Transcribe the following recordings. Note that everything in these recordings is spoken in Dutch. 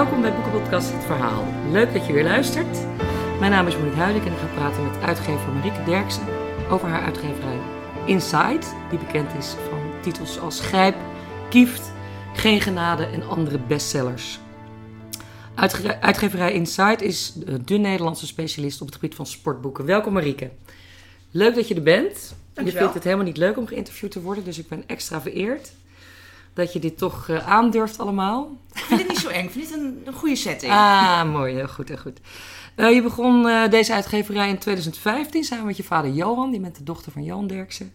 Welkom bij Boekenpodcast Het Verhaal. Leuk dat je weer luistert. Mijn naam is Monique Huidik en ik ga praten met uitgever Marieke Derksen over haar uitgeverij Inside, die bekend is van titels als Grijp, Kieft, Geen Genade en andere bestsellers. Uitge- Uitgeverij Inside is de Nederlandse specialist op het gebied van sportboeken. Welkom Marieke. Leuk dat je er bent. Je Dankjewel. vindt het helemaal niet leuk om geïnterviewd te worden, dus ik ben extra vereerd dat je dit toch eh, aandurft allemaal. Ik vind het niet zo eng. Ik vind het een, een goede setting. Ah, mooi. Heel goed, heel goed. Eh, je begon eh, deze uitgeverij in 2015 samen met je vader Johan. Die bent de dochter van Johan Derksen.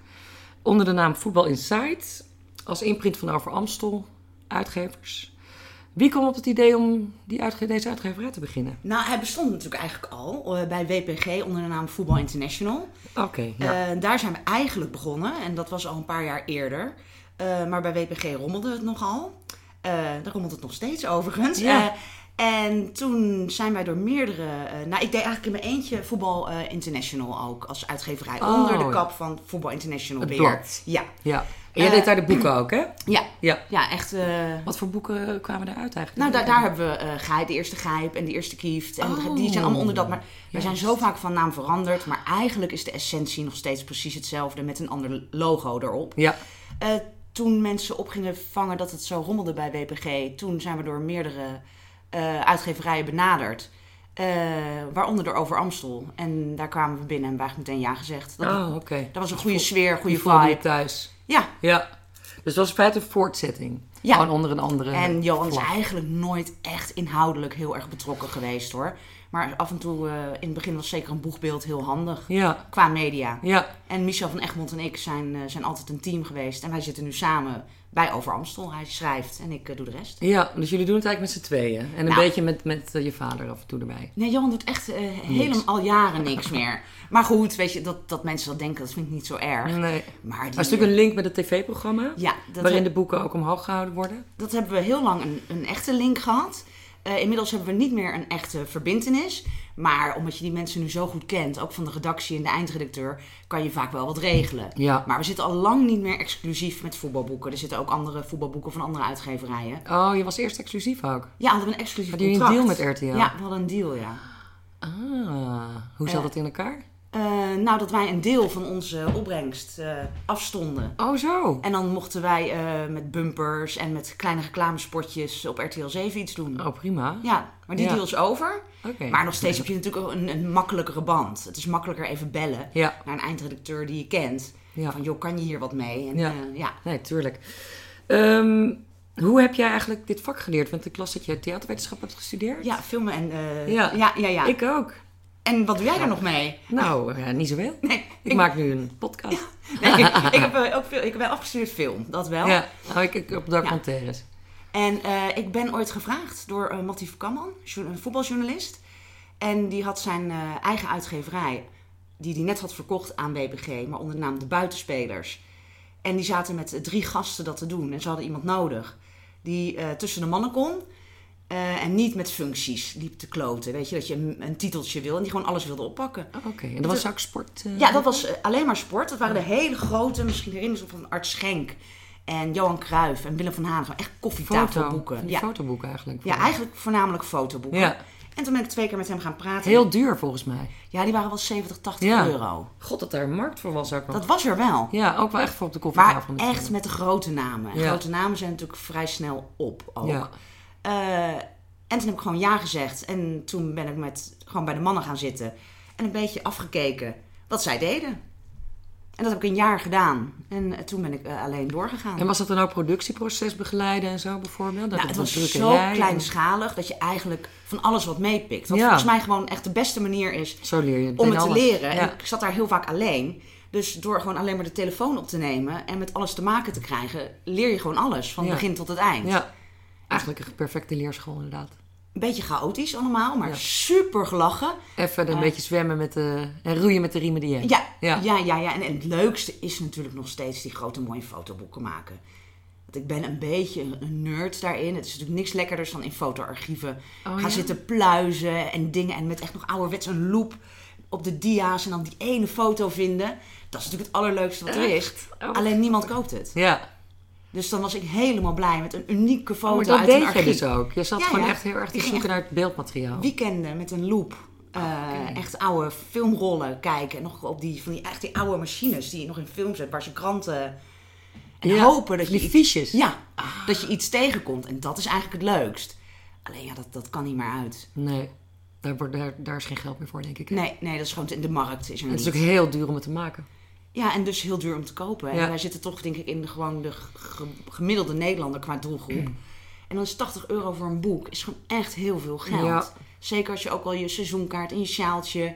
Onder de naam Voetbal Insight. Als imprint van Over Amstel uitgevers. Wie kwam op het idee om die uitge deze uitgeverij te beginnen? Nou, hij bestond natuurlijk eigenlijk al bij WPG onder de naam Voetbal International. Oké, ja. Daar zijn we eigenlijk begonnen en dat was al een paar jaar eerder. Eh, maar bij WPG rommelde het nogal. Eh daar rommelt het nog steeds overigens. Ja. Eh, en toen zijn wij door meerdere... nou, ik deed eigenlijk in mijn eentje Voetbal International ook als uitgeverij. Oh, onder de kap van Voetbal International Het weer. blad. Ja, ja. En jij deed daar de boeken ook, hè? ja, Ja. ja echt... Wat voor boeken kwamen daaruit eigenlijk? Nou, daar, daar hebben we Gijp, de eerste Gijp en de eerste Kieft. En Oh. die zijn allemaal onder dat. Maar we zijn zo vaak van naam veranderd. Maar eigenlijk is de essentie nog steeds precies hetzelfde met een ander logo erop. Ja, toen mensen op gingen vangen dat het zo rommelde bij WPG, toen zijn we door meerdere eh, uitgeverijen benaderd. Eh, waaronder door Over Amstel. En daar kwamen we binnen en wij hebben meteen ja gezegd. Dat, oh, oké. dat was een goede sfeer, goede voelde je vibe. thuis. Ja, Ja. Dus het was in feite een voortzetting. Ja. Gewoon onder een andere En Johan is eigenlijk nooit echt inhoudelijk heel erg betrokken geweest hoor. Maar af en toe, eh, in het begin was zeker een boegbeeld heel handig. Ja, Qua media. ja. En Michel van Egmond en ik zijn, eh, zijn altijd een team geweest. En wij zitten nu samen bij Over Amstel. Hij schrijft en ik eh, doe de rest. Ja, dus jullie doen het eigenlijk met z'n tweeën. En een Nou. beetje met, met je vader af en toe erbij. Nee, Johan doet echt helemaal al jaren niks meer. Maar goed, weet je, dat, dat mensen dat denken, dat vind ik niet zo erg. Nee. Maar die, Maar is natuurlijk een link met het tv-programma. Ja, waarin de boeken ook omhoog gehouden worden. dat hebben we heel lang een, een echte link gehad. Eh, inmiddels hebben we niet meer een echte verbintenis. Maar omdat je die mensen nu zo goed kent, ook van de redactie en de eindredacteur, kan je vaak wel wat regelen. Ja. Maar we zitten al lang niet meer exclusief met voetbalboeken. Er zitten ook andere voetbalboeken van andere uitgeverijen. Oh, je was eerst exclusief ook. Ja, we hadden een exclusief Hadden jullie een contract. deal met RTL? Ja, we hadden een deal, ja. Ah, hoe zat Eh. dat in elkaar? Eh, nou, dat wij een deel van onze opbrengst eh, afstonden. Oh, zo. En dan mochten wij eh, met bumpers en met kleine reclamespotjes op RTL 7 iets doen. Oh, prima. Ja, maar die Ja. deal is over. Oké. Maar nog steeds heb je natuurlijk een, een makkelijkere band. Het is makkelijker even bellen Ja, naar een eindredacteur die je kent. ja. Van, joh, kan je hier wat mee? En, Ja. ja. Nee, tuurlijk. Ehm, hoe heb jij eigenlijk dit vak geleerd? Want ik las dat je theaterwetenschap hebt gestudeerd. ja, filmen en... Ja. ja, ja, ja. Ik ook. En wat doe jij er nog mee? Nou, eh, niet zoveel. Nee, Ik maak nu een podcast. nee, ik, ik heb eh, ook veel, ik ben afgestudeerd film, dat wel. Ja, oh, ik, ik op documentaires. En eh, ik ben ooit gevraagd door uh, Mattie Kamman, een voetbaljournalist. En die had zijn eh, eigen uitgeverij, die hij net had verkocht aan BPG, maar onder de naam De Buitenspelers. En die zaten met eh, drie gasten dat te doen. En ze hadden iemand nodig die eh, tussen de mannen kon. Eh, en niet met functies liep te kloten. Weet je, dat je een, een titeltje wil en die gewoon alles wilde oppakken. Oh, Oké, en dat was ook sport? eh, Ja, dat was eh, alleen maar sport. Dat waren de hele grote, misschien herinneren ze van Art Schenk. En Johan Cruijff en Willem van Haan. Gewoon echt foto, koffietafelboeken. die Ja. fotoboeken eigenlijk. Ja, eigenlijk voornamelijk fotoboeken. Ja, En toen ben ik twee keer met hem gaan praten. heel duur volgens mij. Ja, die waren wel 70, 80 Ja. euro. God, dat daar een markt voor was ook nog. Dat was er wel. Ja, ook wel echt voor op de koffietafel. Maar echt met de grote namen. En grote namen zijn natuurlijk vrij snel op ook. Ja. Eh, en toen heb ik gewoon ja gezegd. En toen ben ik met, gewoon bij de mannen gaan zitten. En een beetje afgekeken wat zij deden. En dat heb ik een jaar gedaan. En eh, toen ben ik eh, alleen doorgegaan. En was dat dan ook productieproces begeleiden en zo bijvoorbeeld? Dat Nou, het was zo en- kleinschalig dat je eigenlijk van alles wat meepikt. Wat Ja. volgens mij gewoon echt de beste manier is Zo leer je om het te leren. En ik zat daar heel vaak alleen. Dus door gewoon alleen maar de telefoon op te nemen en met alles te maken te krijgen, leer je gewoon alles. Van Ja. begin tot het eind. ja, eigenlijk een perfecte leerschool inderdaad. Een beetje chaotisch allemaal, maar Ja. super gelachen. Even een Eh. beetje zwemmen met de, en roeien met de riemen die je hebt. Ja, Ja. ja, ja, ja. En, en het leukste is natuurlijk nog steeds die grote mooie fotoboeken maken. Want ik ben een beetje een- nerd daarin. Het is natuurlijk niks lekkerder dan in fotoarchieven Oh, gaan ja? zitten pluizen en dingen. En met echt nog ouderwets een loop op de dia's en dan die ene foto vinden. Dat is natuurlijk het allerleukste wat er is. Oh. Alleen niemand koopt het. Ja. Dus dan was ik helemaal blij met een unieke foto Oh, maar dat uit een deed je archief. dus ook. Je zat Ja, gewoon ja. echt heel erg te zoeken naar het beeldmateriaal. Weekenden met een loop. Oké. Echt oude filmrollen kijken. En nog op die, van die, echt die oude machines die je nog in films hebt. Waar ze kranten... En Ja, hopen dat je... die fiches. Ja, dat je iets tegenkomt. En dat is eigenlijk het leukst. Alleen ja, dat, dat kan niet meer uit. Nee, daar, daar, daar is geen geld meer voor, denk ik. Nee, nee, dat is gewoon... De markt is er En het is ook heel duur om het te maken. Ja, en dus heel duur om te kopen. En Ja. wij zitten toch, denk ik, in de, gewoon de ge- gemiddelde Nederlander qua doelgroep. Mm. En dan is 80 euro voor een boek is gewoon echt heel veel geld. Ja. Zeker als je ook al je seizoenkaart en je sjaaltje...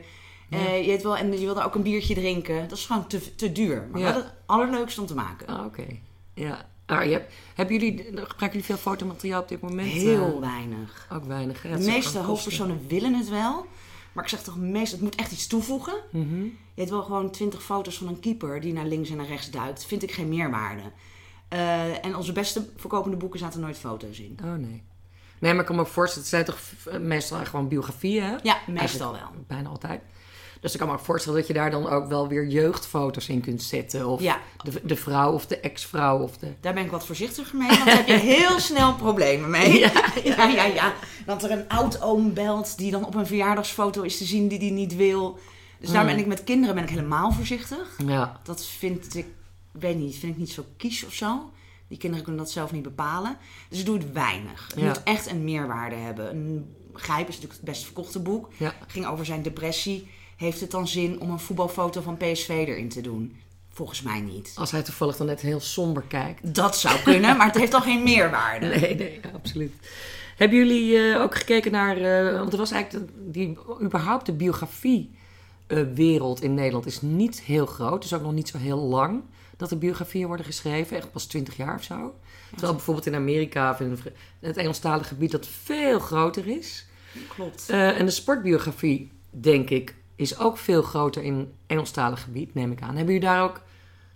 eh, je weet wel, en je wil daar ook een biertje drinken. Dat is gewoon te, te duur. Maar Ja. wel het allerleukste om te maken. Ah, oké. Ja. Ah, je hebt, hebben jullie, gebruiken jullie veel fotomateriaal op dit moment? Heel Eh, weinig. ook weinig. Hè? De is meeste hoofdpersonen willen het wel. Maar ik zeg toch, meest, het moet echt iets toevoegen. Mhm. Je hebt wel gewoon 20 foto's van een keeper die naar links en naar rechts duikt. Vind ik geen meerwaarde. Eh, en onze beste verkopende boeken zaten nooit foto's in. Oh nee. Nee, maar ik kan me ook voorstellen, het zijn toch meestal gewoon biografieën, hè? Ja, meestal Eigenlijk wel. Bijna altijd. Dus ik kan me ook voorstellen dat je daar dan ook wel weer jeugdfoto's in kunt zetten. Of Ja. de, de vrouw of de ex-vrouw of de... Daar ben ik wat voorzichtiger mee, want daar heb je heel snel problemen mee. Ja, ja, ja, ja. Dat er een oud-oom belt die dan op een verjaardagsfoto is te zien die die niet wil. Dus daar Mm. ben ik met kinderen ben ik helemaal voorzichtig. Ja. Dat vind ik, ik weet niet, vind ik niet zo kies of zo. Die kinderen kunnen dat zelf niet bepalen. Dus ik doe het weinig. Het Ja. moet echt een meerwaarde hebben. Een Grijp is natuurlijk het best verkochte boek. Ja. Ging over zijn depressie. Heeft het dan zin om een voetbalfoto van PSV erin te doen? Volgens mij niet. Als hij toevallig dan net heel somber kijkt. Dat zou kunnen, maar het heeft al geen meerwaarde. Nee, nee, absoluut. Hebben jullie eh, ook gekeken naar... eh, want er was eigenlijk... de- Die, überhaupt de biografie-wereld in Nederland is niet heel groot. Het is ook nog niet zo heel lang dat er biografieën worden geschreven. Echt pas 20 jaar of zo. Terwijl bijvoorbeeld in Amerika of in het Engelstalige gebied dat veel groter is. Klopt. Eh, en de sportbiografie, denk ik, is ook veel groter in Engelstalig gebied, neem ik aan. Hebben jullie daar ook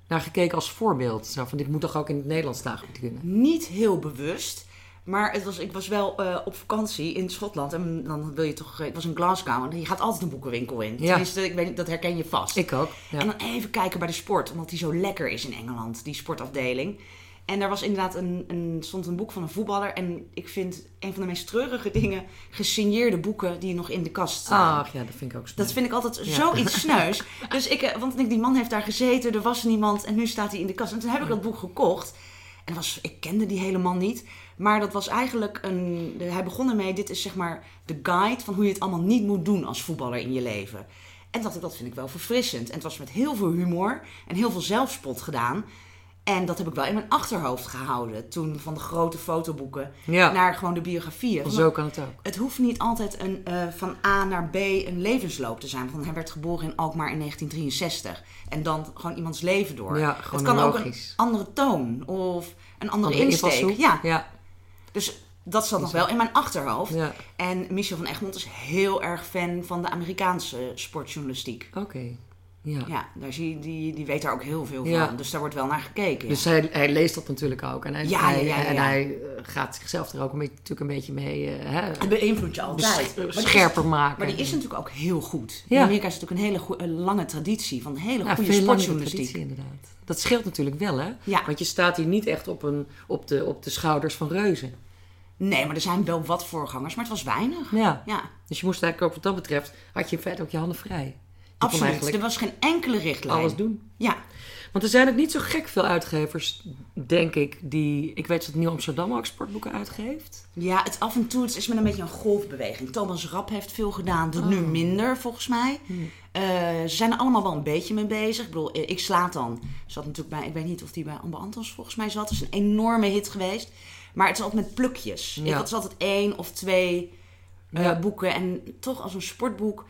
naar gekeken als voorbeeld? Zo van, dit moet toch ook in het Nederlandstalig gebied kunnen? Niet heel bewust. Maar het was, ik was wel eh, op vakantie in Schotland. En dan wil je toch... eh, Ik was in Glasgow. En je gaat altijd een boekenwinkel in. Ja. Ik weet, dat herken je vast. Ik ook. Ja. En dan even kijken bij de sport, omdat die zo lekker is in Engeland, die sportafdeling. En daar was inderdaad een, een, stond een boek van een voetballer. En ik vind een van de meest treurige dingen gesigneerde boeken die nog in de kast staan. Ach ja, dat vind ik ook snel. Dat vind ik altijd Ja. zoiets sneus. Dus ik, eh, want ik die man heeft daar gezeten, er was niemand en nu staat hij in de kast. En toen heb ik dat boek gekocht. En was, ik kende die hele man niet. Maar dat was eigenlijk een. hij begon ermee: dit is zeg maar de guide van hoe je het allemaal niet moet doen als voetballer in je leven. En dat, dat vind ik wel verfrissend. En het was met heel veel humor en heel veel zelfspot gedaan. En dat heb ik wel in mijn achterhoofd gehouden. Toen van de grote fotoboeken Ja, naar gewoon de biografieën. Van zo kan het ook. het hoeft niet altijd een, eh, van A naar B een levensloop te zijn. Want hij werd geboren in Alkmaar in 1963. En dan gewoon iemands leven door. Ja, het kan ook een andere toon of een andere, Andere insteek. Ja, Ja, dus dat zat nog wel in mijn achterhoofd. ja. En Michel van Egmond is heel erg fan van de Amerikaanse sportjournalistiek. oké. Ja. Ja, daar zie je, die, die weet daar ook heel veel van. Ja. Dus daar wordt wel naar gekeken. ja. Dus hij, hij leest dat natuurlijk ook. En hij, Ja, hij, ja, ja, ja, En hij eh, gaat zichzelf er ook een beetje, natuurlijk een beetje mee eh, hè, Het beïnvloedt je altijd. scherper maken. Maar die is natuurlijk ook heel goed. Ja. In Amerika is natuurlijk een hele goe- een lange traditie van hele goede veel langere sportjournalistiek. traditie inderdaad. Dat scheelt natuurlijk wel, hè? Ja. Want je staat hier niet echt op, een, op, de, op de schouders van reuzen. Nee, maar er zijn wel wat voorgangers, maar het was weinig. Ja. Ja, Dus je moest eigenlijk ook wat dat betreft, had je in feite ook je handen vrij. Absoluut. Er was geen enkele richtlijn. alles doen. Ja, Want er zijn ook niet zo gek veel uitgevers, denk ik, die... Ik weet dat Nieuw Amsterdam ook sportboeken uitgeeft. ja, het af en toe het is met een beetje een golfbeweging. Thomas Rap heeft veel gedaan, doet nu Oh. minder volgens mij. Hmm. Eh, ze zijn er allemaal wel een beetje mee bezig. Ik bedoel, eh, ik slaat dan. Zat natuurlijk bij, ik weet niet of die bij Amber Antos volgens mij zat. Het is een enorme hit geweest. Maar het is altijd met plukjes. Ja. Het is altijd één of twee eh, Ja. boeken. En toch als een sportboek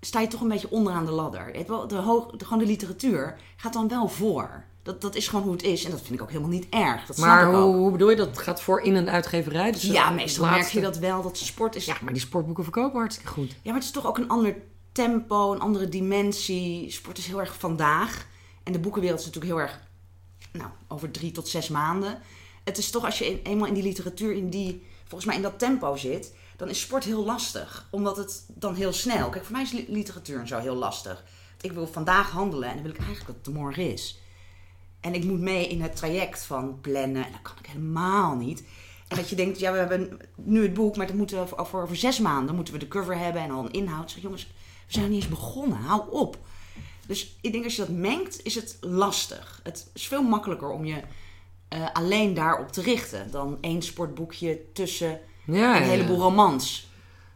sta je toch een beetje onderaan de ladder. De, hoog, de, gewoon de literatuur gaat dan wel voor. Dat, dat is gewoon hoe het is. En dat vind ik ook helemaal niet erg. Dat Maar snap ik hoe, ook. hoe bedoel je dat? Gaat voor in een uitgeverij? Dus Ja, eh, meestal merk je dat wel. Dat sport is... Ja, maar die sportboeken verkopen hartstikke goed. Ja, maar het is toch ook een ander tempo, een andere dimensie. Sport is heel erg vandaag. En de boekenwereld is natuurlijk heel erg, nou, over drie tot zes maanden. Het is toch, als je eenmaal in die literatuur, in die, volgens mij in dat tempo zit, dan is sport heel lastig. Omdat het dan heel snel, kijk, voor mij is li- literatuur en zo heel lastig. Ik wil vandaag handelen en dan wil ik eigenlijk dat het morgen is. En ik moet mee in het traject van plannen. En dat kan ik helemaal niet. En dat je denkt, ja, we hebben nu het boek, maar dat moeten we over, zes maanden moeten we de cover hebben en al een inhoud. Zeg, jongens, we zijn niet eens begonnen. Hou op. Dus ik denk als je dat mengt, is het lastig. Het is veel makkelijker om je uh, alleen daarop te richten dan één sportboekje tussen Ja, een heleboel romans.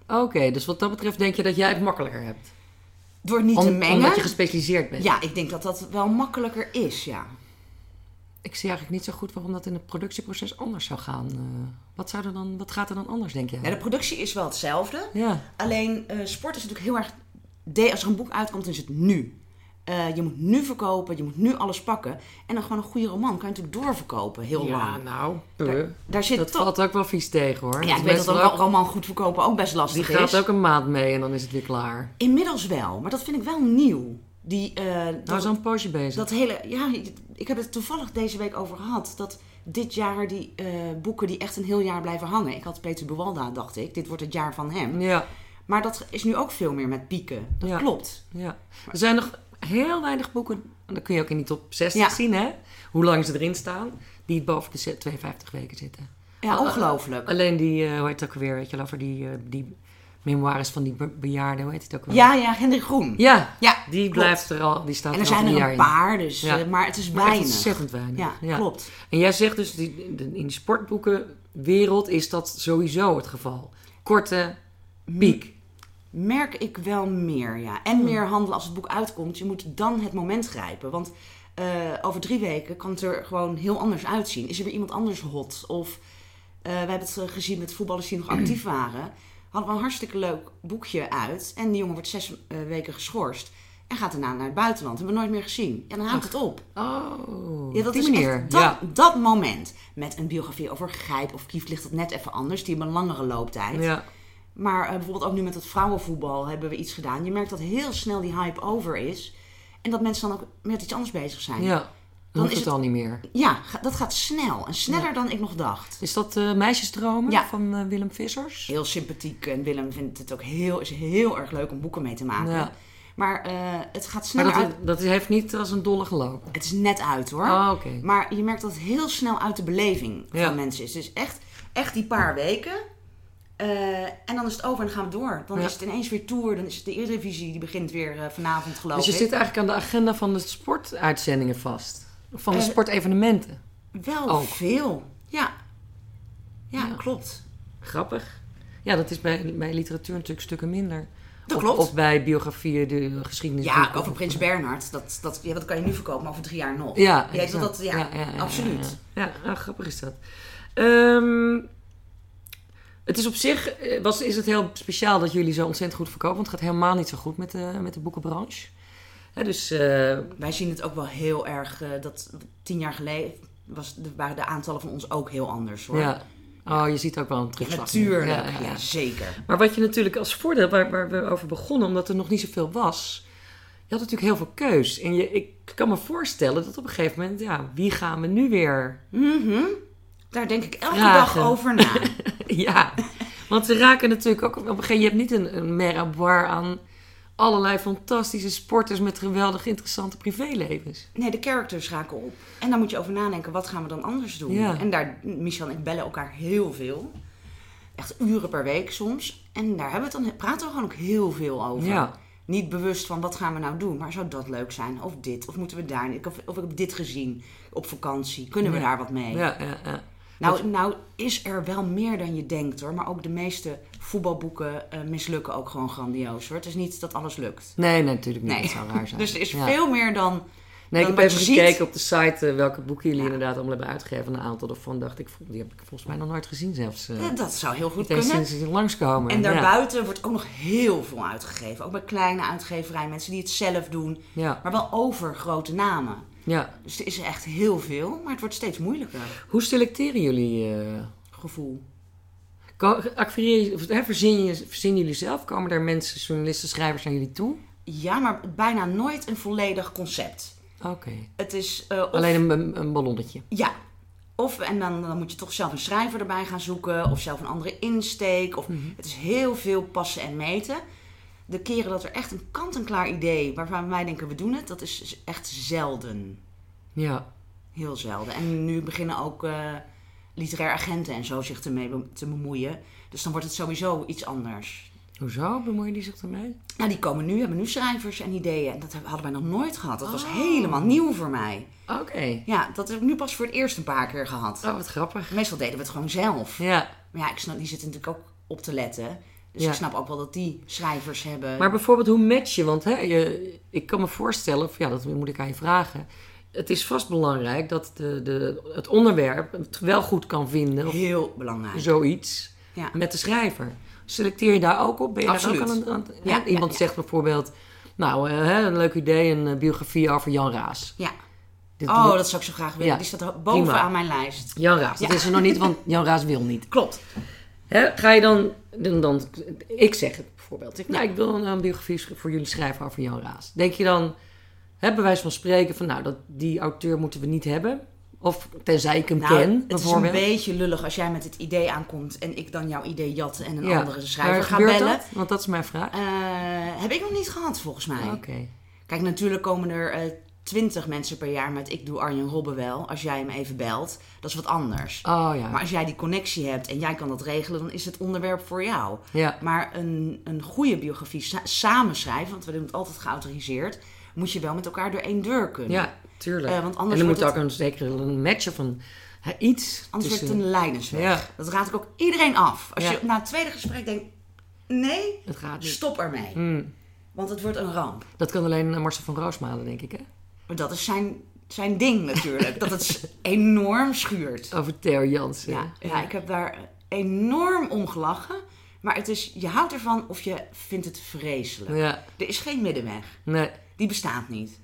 Oké, dus wat dat betreft denk je dat jij het makkelijker hebt. Door niet Om- te mengen. Omdat je gespecialiseerd bent. Ja, ik denk dat dat wel makkelijker is, ja. Ik zie eigenlijk niet zo goed waarom dat in het productieproces anders zou gaan. Eh, wat, zou er dan, wat gaat er dan anders, denk je? ja. De productie is wel hetzelfde. Ja, Alleen eh, sport is natuurlijk heel erg. De, als er een boek uitkomt, is het nu. Eh, je moet nu verkopen, je moet nu alles pakken. En dan gewoon een goede roman kan je natuurlijk doorverkopen, heel ja lang. nou, Daar, daar zit dat valt ook wel vies tegen hoor. Ja, ik weet dat een ook- roman goed verkopen ook best Die lastig gaat is. ook een maand mee en dan is het weer klaar. Inmiddels wel, maar dat vind ik wel nieuw. Die, eh, Nou, dat, zo'n poosje bezig. dat hele, ja, ik heb het toevallig deze week over gehad. Dat dit jaar die eh, boeken die echt een heel jaar blijven hangen. Ik had Peter Buwalda, dacht ik. Dit wordt het jaar van hem. Ja, Maar dat is nu ook veel meer met pieken. Dat Ja. klopt. ja. Er zijn nog heel weinig boeken, en dat kun je ook in die top 60 Ja. zien hè, hoe lang ze erin staan, die boven de 52 weken zitten. Ja, ongelooflijk. Alleen die, eh, hoe heet het ook weer, weet je wel, over die, eh, die memoires van die be- bejaarden, hoe heet het ook weer? Ja, ja, Hendrik Groen. Ja, Ja, die klopt. blijft er al, die staat En er er al zijn er een in. paar, dus, Ja. eh, maar het is weinig. ontzettend weinig. Ja, klopt. En jij zegt dus, die, in de sportboekenwereld is dat sowieso het geval. Korte piek. Merk ik wel meer, ja. Hmm. En meer handelen als het boek uitkomt. Je moet dan het moment grijpen. Want eh, over drie weken kan het er gewoon heel anders uitzien. Is er weer iemand anders hot? Of eh, we hebben het eh, gezien met voetballers die nog actief waren. Hadden we een hartstikke leuk boekje uit. En die jongen wordt zes weken geschorst. En gaat daarna naar het buitenland. Hebben we nooit meer gezien. Ja, dan houdt het op. Oh, Ja, dat is manier. echt dat, ja. dat moment. Met een biografie over Gijp of Kieft ligt het net even anders. Die hebben een langere looptijd. Ja. Maar eh, bijvoorbeeld ook nu met het vrouwenvoetbal hebben we iets gedaan. Je merkt dat heel snel die hype over is. En dat mensen dan ook met iets anders bezig zijn. ja, dan, is het, het- al niet meer. Ja, dat gaat snel. En sneller dan ik nog dacht. Is dat eh, Meisjesdromen Ja. van eh, Willem Vissers? Heel sympathiek. En Willem vindt het ook heel, is heel erg leuk om boeken mee te maken. Ja. Maar het gaat Maar sneller dat, uit. dat heeft niet als een dolle gelopen. Het is net uit hoor. Oh. Maar je merkt dat het heel snel uit de beleving van mensen is. Dus echt, echt die paar weken. Eh, en dan is het over en dan gaan we door. Dan Ja. is het ineens weer tour. Dan is het de Eredivisie. Die begint weer eh, vanavond geloof Dus je ik. zit eigenlijk aan de agenda van de sportuitzendingen vast. Of Van de Eh, sportevenementen. Wel Ook. veel. Ja. ja. Ja. klopt. Grappig. Ja, dat is bij, bij literatuur natuurlijk stukken minder. Dat klopt. Of bij biografieën, de geschiedenis. Ja, over Prins Bernhard. Dat, dat, ja, dat kan je nu verkopen, maar over drie jaar nog. Ja, Ja, dat, ja, absoluut. Ja. Ja, grappig is dat. Ehm, het is op zich, eh, was, is het heel speciaal dat jullie zo ontzettend goed verkopen. Want het gaat helemaal niet zo goed met de, met de boekenbranche. Dus eh, Wij zien het ook wel heel erg. eh, dat tien jaar geleden was, waren de aantallen van ons ook heel anders hoor. ja. Oh, je ziet ook wel een terugslag. Natuurlijk, Ja, ja, ja, ja. zeker. Maar wat je natuurlijk als voordeel, waar, waar we over begonnen, omdat er nog niet zoveel was. Je had natuurlijk heel veel keus. En je, ik kan me voorstellen dat op een gegeven moment, ja, wie gaan we nu weer Mhm. Daar denk ik elke Vragen. dag over na. Ja, want ze raken natuurlijk ook op een gegeven moment. Je hebt niet een, een meraboir aan allerlei fantastische sporters met geweldig interessante privélevens. Nee, de characters raken op. En daar moet je over nadenken, wat gaan we dan anders doen? Ja. En daar, Michel en ik bellen elkaar heel veel. Echt uren per week soms. En daar hebben we het dan, praten we gewoon ook heel veel over. Ja. Niet bewust van wat gaan we nou doen, maar zou dat leuk zijn? Of dit? Of moeten we daar? Of, of ik heb dit gezien op vakantie. Kunnen we Ja. daar wat mee? Ja, ja, ja. Nou, nou is er wel meer dan je denkt hoor. Maar ook de meeste voetbalboeken eh, mislukken ook gewoon grandioos hoor. Het is niet dat alles lukt. Nee, nee, natuurlijk niet. Nee. Dat zou raar zijn. Dus er is Ja. veel meer dan. Nee, ik heb even ziet. gekeken op de site eh, welke boeken jullie inderdaad allemaal hebben uitgegeven. Een aantal daarvan dacht ik, die heb ik volgens mij nog nooit gezien zelfs. eh. dat zou heel goed kunnen. sinds ze langskomen. En ja. daarbuiten wordt ook nog heel veel uitgegeven. Ook bij kleine uitgeverijen, mensen die het zelf doen. Maar wel over grote namen. Ja. Dus er is echt heel veel, maar het wordt steeds moeilijker. Hoe selecteren jullie? eh Gevoel. acquireer hè, verzin, je, verzinnen jullie zelf? Komen er mensen, journalisten, schrijvers naar jullie toe? Ja, maar bijna nooit een volledig concept. Oké. Het is eh, of, Alleen een, een, een ballonnetje. Ja. Of, en dan, dan moet je toch zelf een schrijver erbij gaan zoeken. Of zelf een andere insteek. Of, Het is heel veel passen en meten. De keren dat er echt een kant-en-klaar idee... waarvan wij denken we doen het, dat is echt zelden. Ja. Heel zelden. En nu beginnen ook uh, literair agenten en zo zich ermee te bemoeien. Dus dan wordt het sowieso iets anders. Hoezo bemoeien die zich ermee? Nou, die komen nu, hebben nu schrijvers en ideeën. En dat hadden wij nog nooit gehad. Dat was helemaal nieuw voor mij. Oké. Ja, dat heb ik nu pas voor het eerst een paar keer gehad. Oh, wat grappig. Meestal deden we het gewoon zelf. Ja. Maar ja, ik snap, die zitten natuurlijk ook op te letten. Dus ik snap ook wel dat die schrijvers hebben. Maar bijvoorbeeld, hoe match je? Want hè, je, ik kan me voorstellen, of ja, dat moet ik aan je vragen. Het is vast belangrijk dat de, de, het onderwerp het wel goed kan vinden. Heel belangrijk. Zoiets. Ja. Met de schrijver. Selecteer je daar ook op? Ben je Absoluut. daar ook aan, aan Ja, hè? Iemand zegt bijvoorbeeld, nou, eh, hè, een leuk idee, een eh, biografie over Jan Raas. Ja. Dit Oh, dat zou ik zo graag willen. Die staat bovenaan mijn lijst. Jan Raas, dat is er nog niet, want Jan Raas wil niet. Klopt. Hè, ga je dan, dan, dan, ik zeg het bijvoorbeeld, ik, nou, ik wil een, een biografie voor jullie schrijven over Jan Raas. Denk je dan, bij wijze van spreken, van nou, dat, die auteur moeten we niet hebben? Of tenzij ik hem Nou, ken, het is een beetje lullig als jij met het idee aankomt en ik dan jouw idee jat en een Ja. andere schrijver ga bellen. dat? Want dat is mijn vraag. Eh, heb ik nog niet gehad, volgens mij. Oké. Kijk, natuurlijk komen er twintig mensen per jaar met ik doe Arjen Robben wel. Als jij hem even belt, dat is wat anders. Oh ja. Maar als jij die connectie hebt en jij kan dat regelen, dan is het onderwerp voor jou. ja. Maar een, een goede biografie sa- samen schrijven, want we doen het altijd geautoriseerd, moet je wel met elkaar door één deur kunnen. Ja, tuurlijk. Eh, want anders en er wordt moet ook het- een zekere een match of een hè, iets. Anders wordt tussen- het een leidersweg. Ja. Dat raad ik ook iedereen af. Als Ja. je na het tweede gesprek denkt, nee, Het gaat niet. stop ermee. Hmm. Want het wordt een ramp. Dat kan alleen Marcel van Roosmalen, denk ik, hè? Maar dat is zijn, zijn ding natuurlijk. dat het enorm schuurt. Over Theo Jansen. Ja, ja, ik heb daar enorm om gelachen. Maar het is, je houdt ervan of je vindt het vreselijk. Ja, Er is geen middenweg. nee. Die bestaat niet.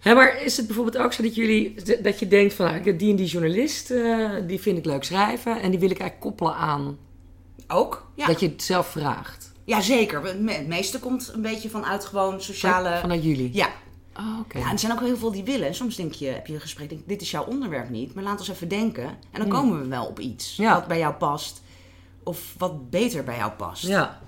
Hè, maar is het bijvoorbeeld ook zo dat jullie, dat je denkt van, nou, die en die journalist, eh, die vind ik leuk schrijven en die wil ik eigenlijk koppelen aan Ook? Ja, dat je het zelf vraagt? ja zeker. Het meeste komt een beetje vanuit gewoon sociale... Vanuit jullie? Ja. Oh, ja, en er zijn ook heel veel die willen. Soms denk je, heb je een gesprek, denk, dit is jouw onderwerp niet. Maar laat ons even denken. En dan komen we wel op iets Hmm. Ja. wat bij jou past. Of wat beter bij jou past. Ja.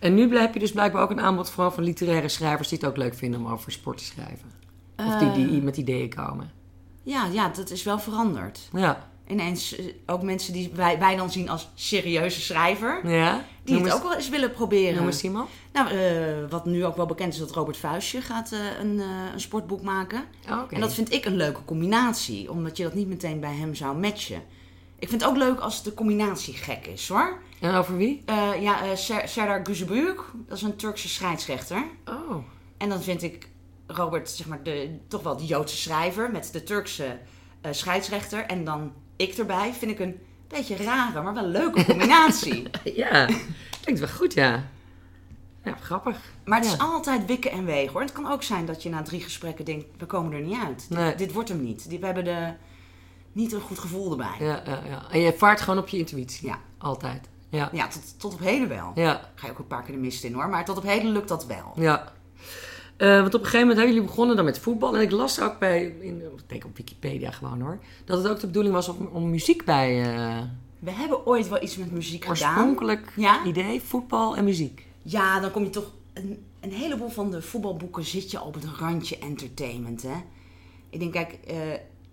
En nu heb je dus blijkbaar ook een aanbod vooral van literaire schrijvers die het ook leuk vinden om over sport te schrijven. Of die, die met ideeën komen. Ja, ja, dat is wel veranderd. Ja. Ineens eh, ook mensen die wij, wij dan zien als serieuze schrijver. Ja? Die Noem het eens- ook wel eens willen proberen. Noem eens iemand. Nou, eh, wat nu ook wel bekend is, dat Robert Vuistje gaat eh, een, eh, een sportboek maken. Oh. En dat vind ik een leuke combinatie, omdat je dat niet meteen bij hem zou matchen. Ik vind het ook leuk als de combinatie gek is, hoor. En over wie? Ja, Ser- Serdar dat is een Turkse scheidsrechter. Oh. En dan vind ik Robert, zeg maar, de, toch wel de Joodse schrijver met de Turkse scheidsrechter. En dan ik erbij, vind ik een beetje rare, maar wel leuke combinatie. Ja, klinkt wel goed, ja. Ja, grappig. Maar het is Ja. altijd wikken en wegen hoor. En het kan ook zijn dat je na drie gesprekken denkt, we komen er niet uit. Dit- Nee. Dit, wordt hem niet. Die- We hebben de, niet een goed gevoel erbij. Ja, Ja, ja, ja. En je vaart gewoon op je intuïtie. Ja. Altijd. Ja. tot, tot op heden wel. Ja. Ga je ook een paar keer de mist in hoor. Maar tot op heden lukt dat wel. ja. Eh, want op een gegeven moment hebben jullie begonnen dan met voetbal. En ik las ook bij, in, ik denk op Wikipedia gewoon hoor, dat het ook de bedoeling was om, om muziek bij eh We hebben ooit wel iets met muziek gedaan. oorspronkelijk Ja? idee, voetbal en muziek. Ja, dan kom je toch... Een, een heleboel van de voetbalboeken zit je op het randje entertainment, hè. Ik denk, kijk, eh,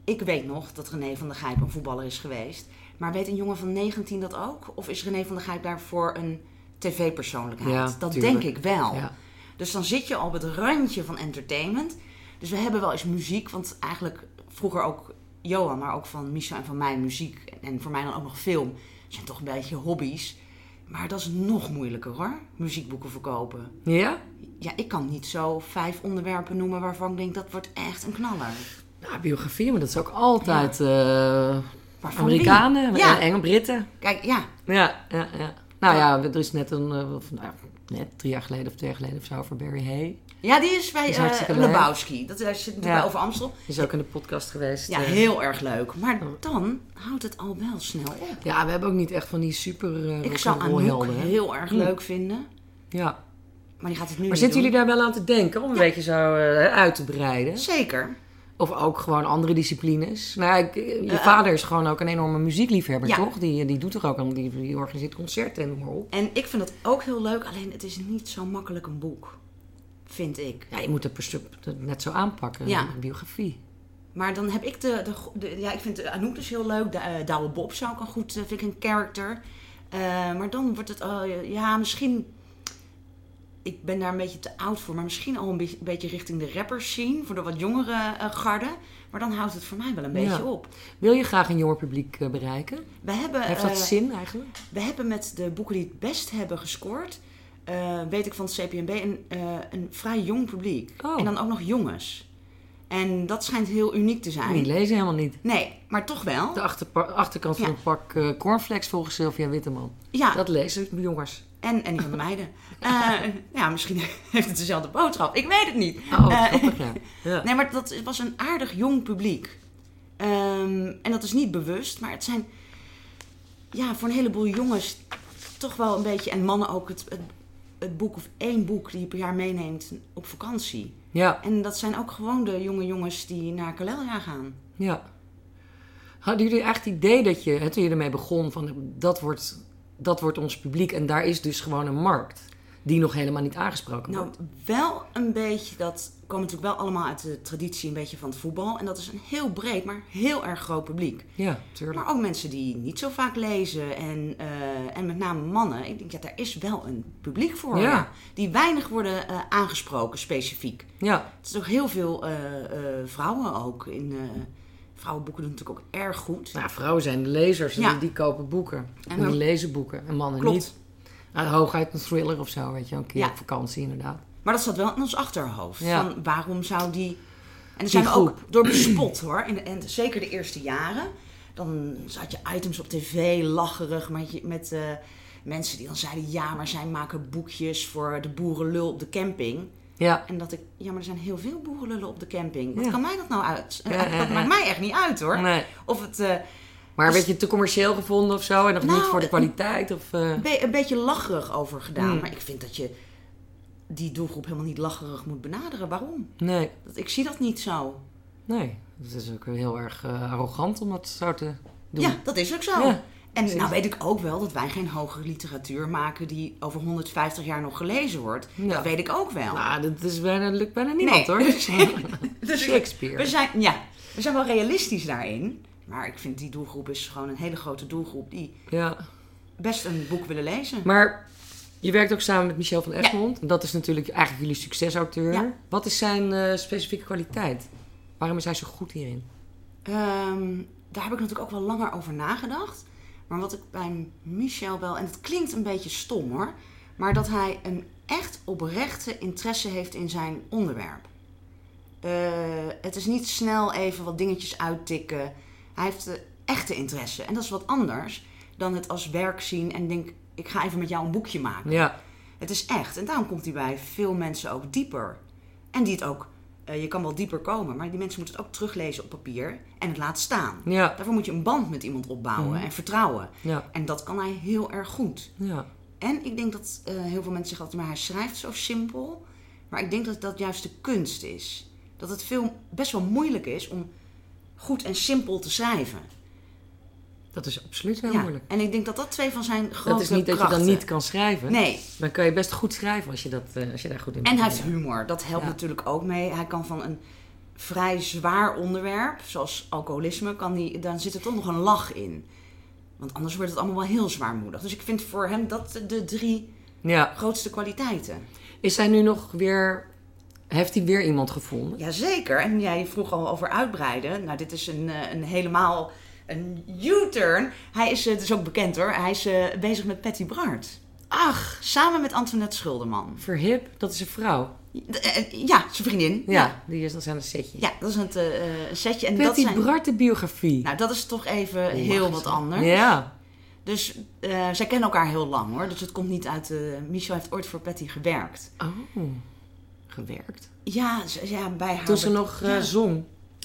ik weet nog dat René van der Gijp een voetballer is geweest. Maar weet een jongen van 19 dat ook? Of is René van der Gijp daarvoor een tv-persoonlijkheid? Ja, dat tuurlijk. denk ik wel. Ja. Dus dan zit je op het randje van entertainment. Dus we hebben wel eens muziek, want eigenlijk vroeger ook Johan, maar ook van Misha en van mij muziek. En voor mij dan ook nog film. zijn toch een beetje hobby's. Maar dat is nog moeilijker hoor, muziekboeken verkopen. Ja? Ja, ik kan niet zo vijf onderwerpen noemen waarvan ik denk dat wordt echt een knaller. Nou, biografie, maar dat is ook altijd Maar van Amerikanen? Ja. en Engel, Britten. Kijk, ja, Ja, ja, ja. Nou ja, er is net een, eh, of, nou, net drie jaar geleden of twee jaar geleden of zo over Barry Hay. ja die is bij is eh leuk. Lebowski. Dat daar zit natuurlijk Ja. bij over Amstel. Die is ook in de podcast geweest. Ja, eh. heel erg leuk. Maar dan houdt het al wel snel op. Ja, we hebben ook niet echt van die super uh, Ik zou Anouk heel erg leuk vinden. Ja. Maar die gaat het nu Maar niet zitten doen. jullie daar wel aan te denken om een beetje zo eh, uit te breiden? Zeker. Of ook gewoon andere disciplines? Nou, ik- je Eh, vader is gewoon ook een enorme muziekliefhebber, Ja. toch? Die, die doet er ook aan, die, die organiseert concerten en noem maar op. En ik vind dat ook heel leuk. Alleen het is niet zo makkelijk een boek. Vind ik. Ja, je moet het per stuk net zo aanpakken, Ja. een biografie. Maar dan heb ik de, de, de- ja, ik vind Anouk dus heel leuk. De, eh, Douwe Bob zou ik een goed, eh, vind ik een character. Eh, maar dan wordt het, eh, ja, misschien, ik ben daar een beetje te oud voor, maar misschien al een beetje, beetje richting de rappers zien, voor de wat jongere eh, garde. Maar dan houdt het voor mij wel een beetje Ja. op. Wil je graag een jonger publiek eh, bereiken? We hebben, Heeft dat eh, zin eigenlijk? we hebben met de boeken die het best hebben gescoord, weet ik van het CPNB, een, een vrij jong publiek. Oh. En dan ook nog jongens. En dat schijnt heel uniek te zijn. Die lezen helemaal niet. Nee, maar toch wel. De achterkant van Ja. een pak cornflakes volgens Sylvia Witteman. Ja, Dat lezen jongens. En, en van de meiden. Eh, ja, misschien heeft het dezelfde boodschap. Ik weet het niet. Oh, Eh, grappig, ja. ja. Nee, maar dat was een aardig jong publiek. Ehm, en dat is niet bewust, maar het zijn ja, voor een heleboel jongens toch wel een beetje, en mannen ook, het, het, het boek of één boek die je per jaar meeneemt op vakantie. Ja, En dat zijn ook gewoon de jonge jongens die naar Calelia gaan. ja. Hadden jullie echt het idee dat je, hè, toen je ermee begon, van dat wordt, dat wordt ons publiek en daar is dus gewoon een markt die nog helemaal niet aangesproken Nou, wordt? wel een beetje, dat komt natuurlijk wel allemaal uit de traditie een beetje van het voetbal. En dat is een heel breed, maar heel erg groot publiek. Ja, tuurlijk. Maar ook mensen die niet zo vaak lezen en, eh, en met name mannen. Ik denk, ja, daar is wel een publiek voor. Ja. ja, die weinig worden eh, aangesproken, specifiek. Ja, Het is ook heel veel eh, vrouwen ook. In, vrouwenboeken doen natuurlijk ook erg goed. nou, vrouwen zijn de lezers Ja. die, die kopen boeken. En, En die dan- lezen boeken en mannen Klopt. niet. Nou, hooguit een thriller of zo, weet je, een keer Ja. op vakantie inderdaad. Maar dat zat wel in ons achterhoofd. Ja. Van waarom zou die... En daar zijn we ook door bespot hoor. En, en zeker de eerste jaren. Dan zat je items op tv, lacherig, met, je, met eh, mensen die dan zeiden... Ja, maar zij maken boekjes voor de boerenlul op de camping. Ja, En dat ik... Ja, maar er zijn heel veel boerenlullen op de camping. Wat Ja. kan mij dat nou uit? Ja, ja, dat maakt mij echt niet uit hoor. nee. Of het... eh, Maar Als- werd je te commercieel gevonden of zo? En of Nou, niet voor de eh, kwaliteit? Of, eh, een, be- een beetje lacherig over gedaan. Hmm. Maar ik vind dat je die doelgroep helemaal niet lacherig moet benaderen. Waarom? Nee, Dat, ik zie dat niet zo. nee. Het is ook heel erg eh, arrogant om dat zo te doen. Ja, dat is ook zo. Ja, en precies. nou weet ik ook wel dat wij geen hogere literatuur maken die over 150 jaar nog gelezen wordt. Ja. Dat weet ik ook wel. Nou, dat is bijna, lukt bijna niemand hoor. Dus ik- Shakespeare. we zijn, ja, we zijn wel realistisch daarin. Maar ik vind die doelgroep is gewoon een hele grote doelgroep die Ja. best een boek willen lezen. Maar je werkt ook samen met Michel van Egmond. En Dat is natuurlijk eigenlijk jullie succesauteur. Ja. Wat is zijn eh, specifieke kwaliteit? Waarom is hij zo goed hierin? Ehm, daar heb ik natuurlijk ook wel langer over nagedacht. Maar wat ik bij Michel wel, en het klinkt een beetje stom hoor, maar dat hij een echt oprechte interesse heeft in zijn onderwerp. Eh, het is niet snel even wat dingetjes uittikken. Hij heeft de echte interesse. En dat is wat anders dan het als werk zien en denk, ik ga even met jou een boekje maken. Ja, Het is echt. En daarom komt hij bij veel mensen ook dieper. En die het ook, je kan wel dieper komen, maar die mensen moeten het ook teruglezen op papier en het laten staan. ja, Daarvoor moet je een band met iemand opbouwen Mhm. en vertrouwen. ja, En dat kan hij heel erg goed. ja. En ik denk dat eh, heel veel mensen zeggen altijd, maar hij schrijft zo simpel. Maar ik denk dat dat juist de kunst is. Dat het veel, best wel moeilijk is om goed en simpel te schrijven. Dat is absoluut heel Ja. moeilijk. En ik denk dat dat twee van zijn grote Dat is niet dat je dan niet kan schrijven. Nee, Dan kan je best goed schrijven als je, dat, eh, als je daar goed in En bent. hij heeft humor. Dat helpt Ja. natuurlijk ook mee. Hij kan van een vrij zwaar onderwerp, zoals alcoholisme, kan die, dan zit er toch nog een lach in. Want anders wordt het allemaal wel heel zwaarmoedig. Dus ik vind voor hem dat de drie Ja. grootste kwaliteiten. Is hij nu nog weer... Heeft hij weer iemand gevonden? Jazeker. En jij vroeg al over uitbreiden. Nou, dit is een, eh, een helemaal een U-turn. Hij is, eh, het is ook bekend hoor, hij is eh, bezig met Patty Bart. Ach, Samen met Antoinette Schulderman. Verhip, dat is een vrouw. Eh, Ja, zijn vriendin. Ja, die is, dat zijn een setje. Ja, dat is een setje. En dat Patty zijn... Bart, de biografie. Nou, dat is toch even heel wat anders. Ja. Dus zij kennen elkaar heel lang hoor. Dus het komt niet uit. eh Michel heeft ooit voor Patty gewerkt. Oh, gewerkt. Ja, ja bij haar. Toen ze nog Ja. zong.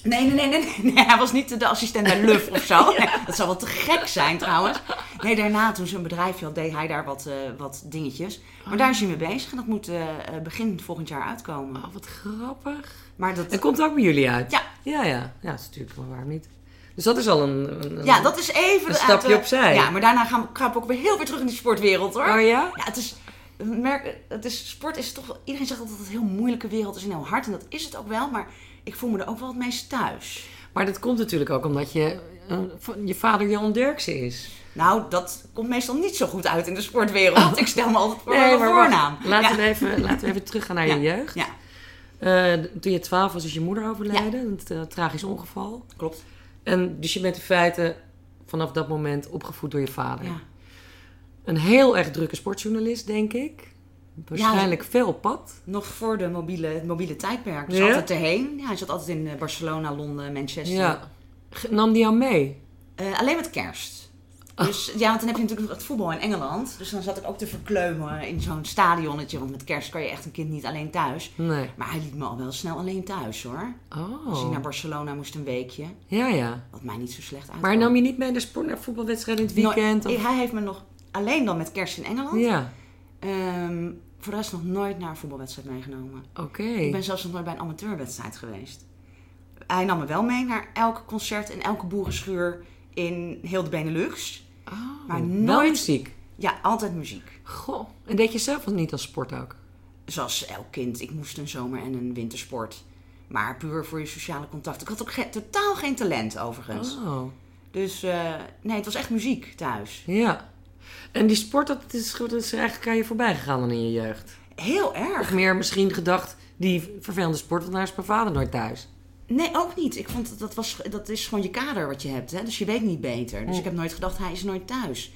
Nee, nee, nee, nee, nee. Hij was niet de assistent bij Luf of zo. Nee, dat zou wel te gek zijn trouwens. Nee, daarna toen ze een bedrijfje had, deed hij daar wat, eh, wat dingetjes. Maar daar is hij mee bezig en dat moet eh, eh, begin volgend jaar uitkomen. Oh, wat grappig. Maar dat, En komt ook bij jullie uit? Ja. Ja, ja. Ja, dat is natuurlijk wel waarom niet. Dus dat is al een... een- ja, dat is even... Een stapje uit opzij. Ja, maar daarna gaan we ook weer heel weer terug in die sportwereld hoor. Oh ja? Ja, het is, merk, het is, sport is toch... Iedereen zegt altijd dat het een heel moeilijke wereld is en heel hard. En dat is het ook wel. Maar ik voel me er ook wel het meest thuis. Maar dat komt natuurlijk ook omdat je, eh, je vader Jan Derksen is. Nou, dat komt meestal niet zo goed uit in de sportwereld. Ik stel me altijd voor Nee, maar voornaam. Laten, Ja. we even, laten we even teruggaan naar Ja. je jeugd. Ja, Eh, toen je twaalf was, is je moeder overleden. Een eh, tragisch ongeval. klopt. En dus je bent in feite vanaf dat moment opgevoed door je vader. Ja. Een heel erg drukke sportjournalist, denk ik. Waarschijnlijk veel op pad. Nog voor de mobiele, het mobiele tijdperk. Dus Ja? altijd erheen. Ja, hij zat altijd in eh, Barcelona, Londen, Manchester. Ja. Nam die jou mee? Eh, alleen met kerst. Oh. Dus ja, want dan heb je natuurlijk het voetbal in Engeland. Dus dan zat ik ook te verkleumen in zo'n stadionnetje. Want met kerst kan je echt een kind niet alleen thuis. Nee. Maar hij liet me al wel snel alleen thuis hoor. Als hij Oh. naar Barcelona moest een weekje. Ja, ja. Wat mij niet zo slecht uit. Maar nam je niet mee naar sport, naar voetbalwedstrijden in het weekend? Of- Hij heeft me nog alleen dan met kerst in Engeland. Ja, Ehm, voor de rest nog nooit naar een voetbalwedstrijd meegenomen. oké. Ik ben zelfs nog nooit bij een amateurwedstrijd geweest. Hij nam me wel mee naar elk concert en elke boerenschuur in heel de Benelux. Oh, maar nooit- muziek. Ja, altijd muziek. Goh. En deed je zelf niet als sport ook? Zoals elk kind. Ik moest een zomer- en een wintersport. Maar puur voor je sociale contact. Ik had ook ge- totaal geen talent overigens. Oh, Dus eh, nee, het was echt muziek thuis. ja. En die sport, dat is, dat is eigenlijk aan je voorbij gegaan dan in je jeugd? Heel Of erg. meer misschien gedacht, die vervelende sport, want daar is mijn vader nooit thuis. Nee, ook niet. Ik vond dat, dat, was, dat is gewoon je kader wat je hebt. Hè? Dus je weet niet beter. Dus Hm. ik heb nooit gedacht, hij is nooit thuis.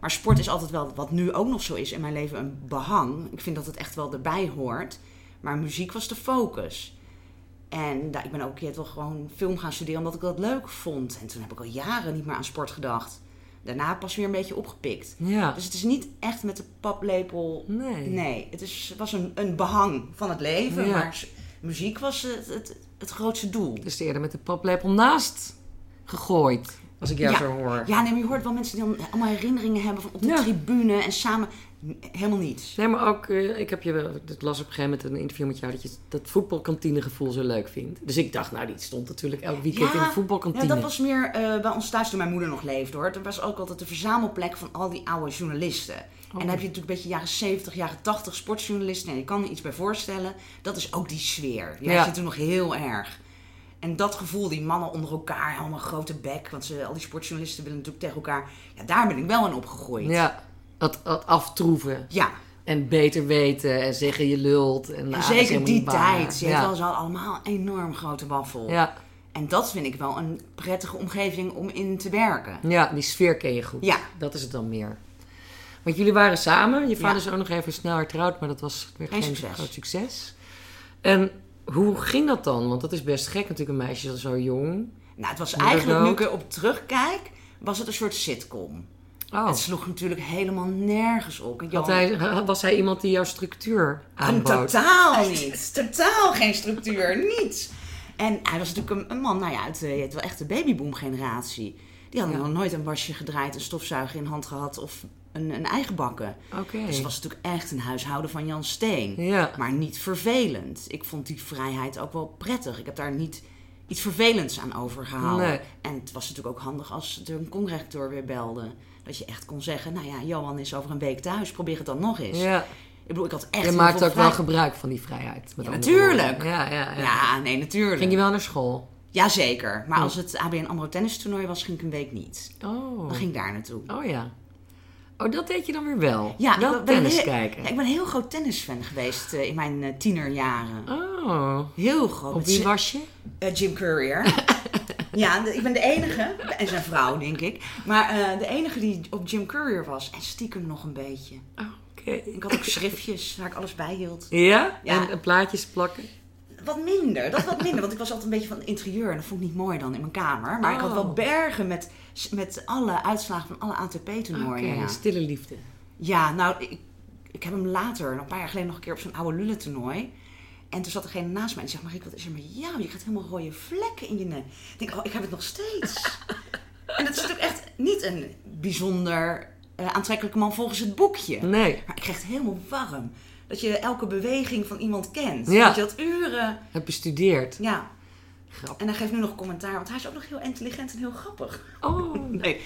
Maar sport is altijd wel, wat nu ook nog zo is in mijn leven, een behang. Ik vind dat het echt wel erbij hoort. Maar muziek was de focus. En nou, ik ben ook een keer toch gewoon film gaan studeren omdat ik dat leuk vond. En toen heb ik al jaren niet meer aan sport gedacht. Daarna pas weer een beetje opgepikt. Ja. Dus het is niet echt met de paplepel. Nee. Nee, het is, was een, een behang van het leven. Ja. Maar muziek was het, het, het grootste doel. Dus eerder met de paplepel naast gegooid, als ik jou Ja. zo hoor. Ja, nee, maar je hoort wel mensen die dan allemaal herinneringen hebben van op de Ja. tribune en samen. Helemaal niets. Nee, maar ook, eh, ik heb je, wel- ik las op een gegeven moment een interview met jou dat je dat voetbalkantinegevoel zo leuk vindt. Dus ik dacht, nou, die stond natuurlijk elk weekend in de voetbalkantine. Ja, dat was meer eh, bij ons thuis toen mijn moeder nog leefde hoor. Er was ook altijd de verzamelplek van al die oude journalisten. En dan heb je natuurlijk een beetje jaren 70, jaren 80 sportjournalisten. En je kan er iets bij voorstellen. Dat is ook die sfeer. Ja. had je toen nog heel erg. En dat gevoel, die mannen onder elkaar, allemaal grote bek. Want ze, al die sportjournalisten willen natuurlijk tegen elkaar. Ja, daar ben ik wel in opgegroeid. Ja, dat, dat aftroeven Ja, en beter weten en zeggen je lult. En, en nou, zeker die tijd. Je ja. hebt wel allemaal enorm grote waffel. Ja, En dat vind ik wel een prettige omgeving om in te werken. ja, die sfeer ken je goed. Ja. Dat is het dan meer. Want jullie waren samen. Je vader Ja. is ook nog even snel hertrouwd, maar dat was weer Geen geen, succes. groot succes. En hoe ging dat dan? Want dat is best gek natuurlijk, een meisje dat zo jong. Nou, het was eigenlijk, nu ik erop terugkijk, was het een soort sitcom. Oh, Het sloeg natuurlijk helemaal nergens op. Had hij, was hij iemand die jouw structuur En aanbood? totaal niet. Totaal geen structuur. Niets. En hij was natuurlijk een, een man, nou ja, uit, eh, het wel echt de babyboom generatie. Die hadden Ja. nog nooit een wasje gedraaid, een stofzuiger in hand gehad of een, een eigen bakken. Oké. Dus het was natuurlijk echt een huishouden van Jan Steen. Ja. Maar niet vervelend. Ik vond die vrijheid ook wel prettig. Ik heb daar niet iets vervelends aan overgehouden. Nee. En het was natuurlijk ook handig als een conrector weer belde. Dat je echt kon zeggen, nou ja, Johan is over een week thuis. Probeer het dan nog eens. Ja. Ik bedoel, ik had echt Je heel maakt veel ook wel gebruik van die vrijheid. Met Ja, natuurlijk. Ja, ja, ja. Ja, nee, natuurlijk. Ging je wel naar school? Jazeker. Maar als het ABN AMRO tennistoernooi was, ging ik een week niet. Oh. Dan ging ik daar naartoe. Oh ja. Oh, dat deed je dan weer wel? Ja, wel ik ben, tennis heel- kijken? Ja, ik ben een heel groot tennisfan geweest eh, in mijn eh, tienerjaren. Oh. Heel groot. Op wie was je? Eh, Jim Courier. ja, de- ik ben de enige, en zijn vrouw denk ik, maar de enige die op Jim Courier was. En stiekem nog een beetje. Oké. Ik had ook schriftjes waar ik alles bij hield. Ja? En plaatjes plakken? Wat minder, dat wat minder, want ik was altijd een beetje van het interieur en dat vond ik niet mooi dan in mijn kamer. Maar ik had Oh. wel bergen met, met alle uitslagen van alle ATP-toernooien. ja. stille liefde. Ja, nou, ik, ik heb hem later, een paar jaar geleden, nog een keer op zo'n oude lullen toernooi. En toen zat degene naast mij en die zegt, Marieke, wat is er met jou? Je krijgt helemaal rode vlekken in je nek. Ik denk, oh, ik heb het nog steeds. en dat is natuurlijk echt niet een bijzonder eh, aantrekkelijke man volgens het boekje. Nee, Maar ik kreeg het helemaal warm. Dat je elke beweging van iemand kent. Ja. Dat je dat uren... heb bestudeerd. Ja, Grap. En hij geeft nu nog commentaar, want hij is ook nog heel intelligent en heel grappig. Oh, Nee,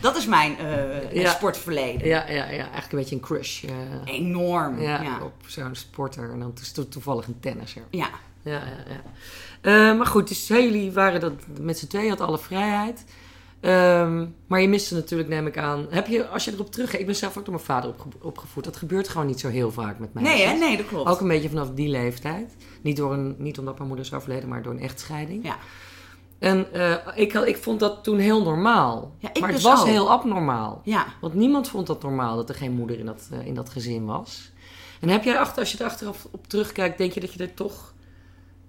dat is mijn eh, Ja. sportverleden. ja, ja, ja, eigenlijk een beetje een crush. eh, Enorm. ja, Ja. op zo'n sporter en dan to- to- toevallig een tennisser. ja. Ja, ja, ja. Eh, maar goed, dus jullie waren dat met z'n tweeën, had alle vrijheid. Ehm, maar je miste natuurlijk, neem ik aan. Heb je, als je erop teruggaat, ik ben zelf ook door mijn vader opge- opgevoed. Dat gebeurt gewoon niet zo heel vaak met mij. Nee, hè? Nee, dat klopt. Ook een beetje vanaf die leeftijd. Niet, door een, niet omdat mijn moeder is overleden, maar door een echtscheiding. Ja. En eh, ik, ik vond dat toen heel normaal. Ja, ik maar het dus was ook. heel abnormaal. Ja. Want niemand vond dat normaal dat er geen moeder in dat, eh, in dat gezin was. En heb jij achter, als je er achteraf op terugkijkt, denk je dat je er toch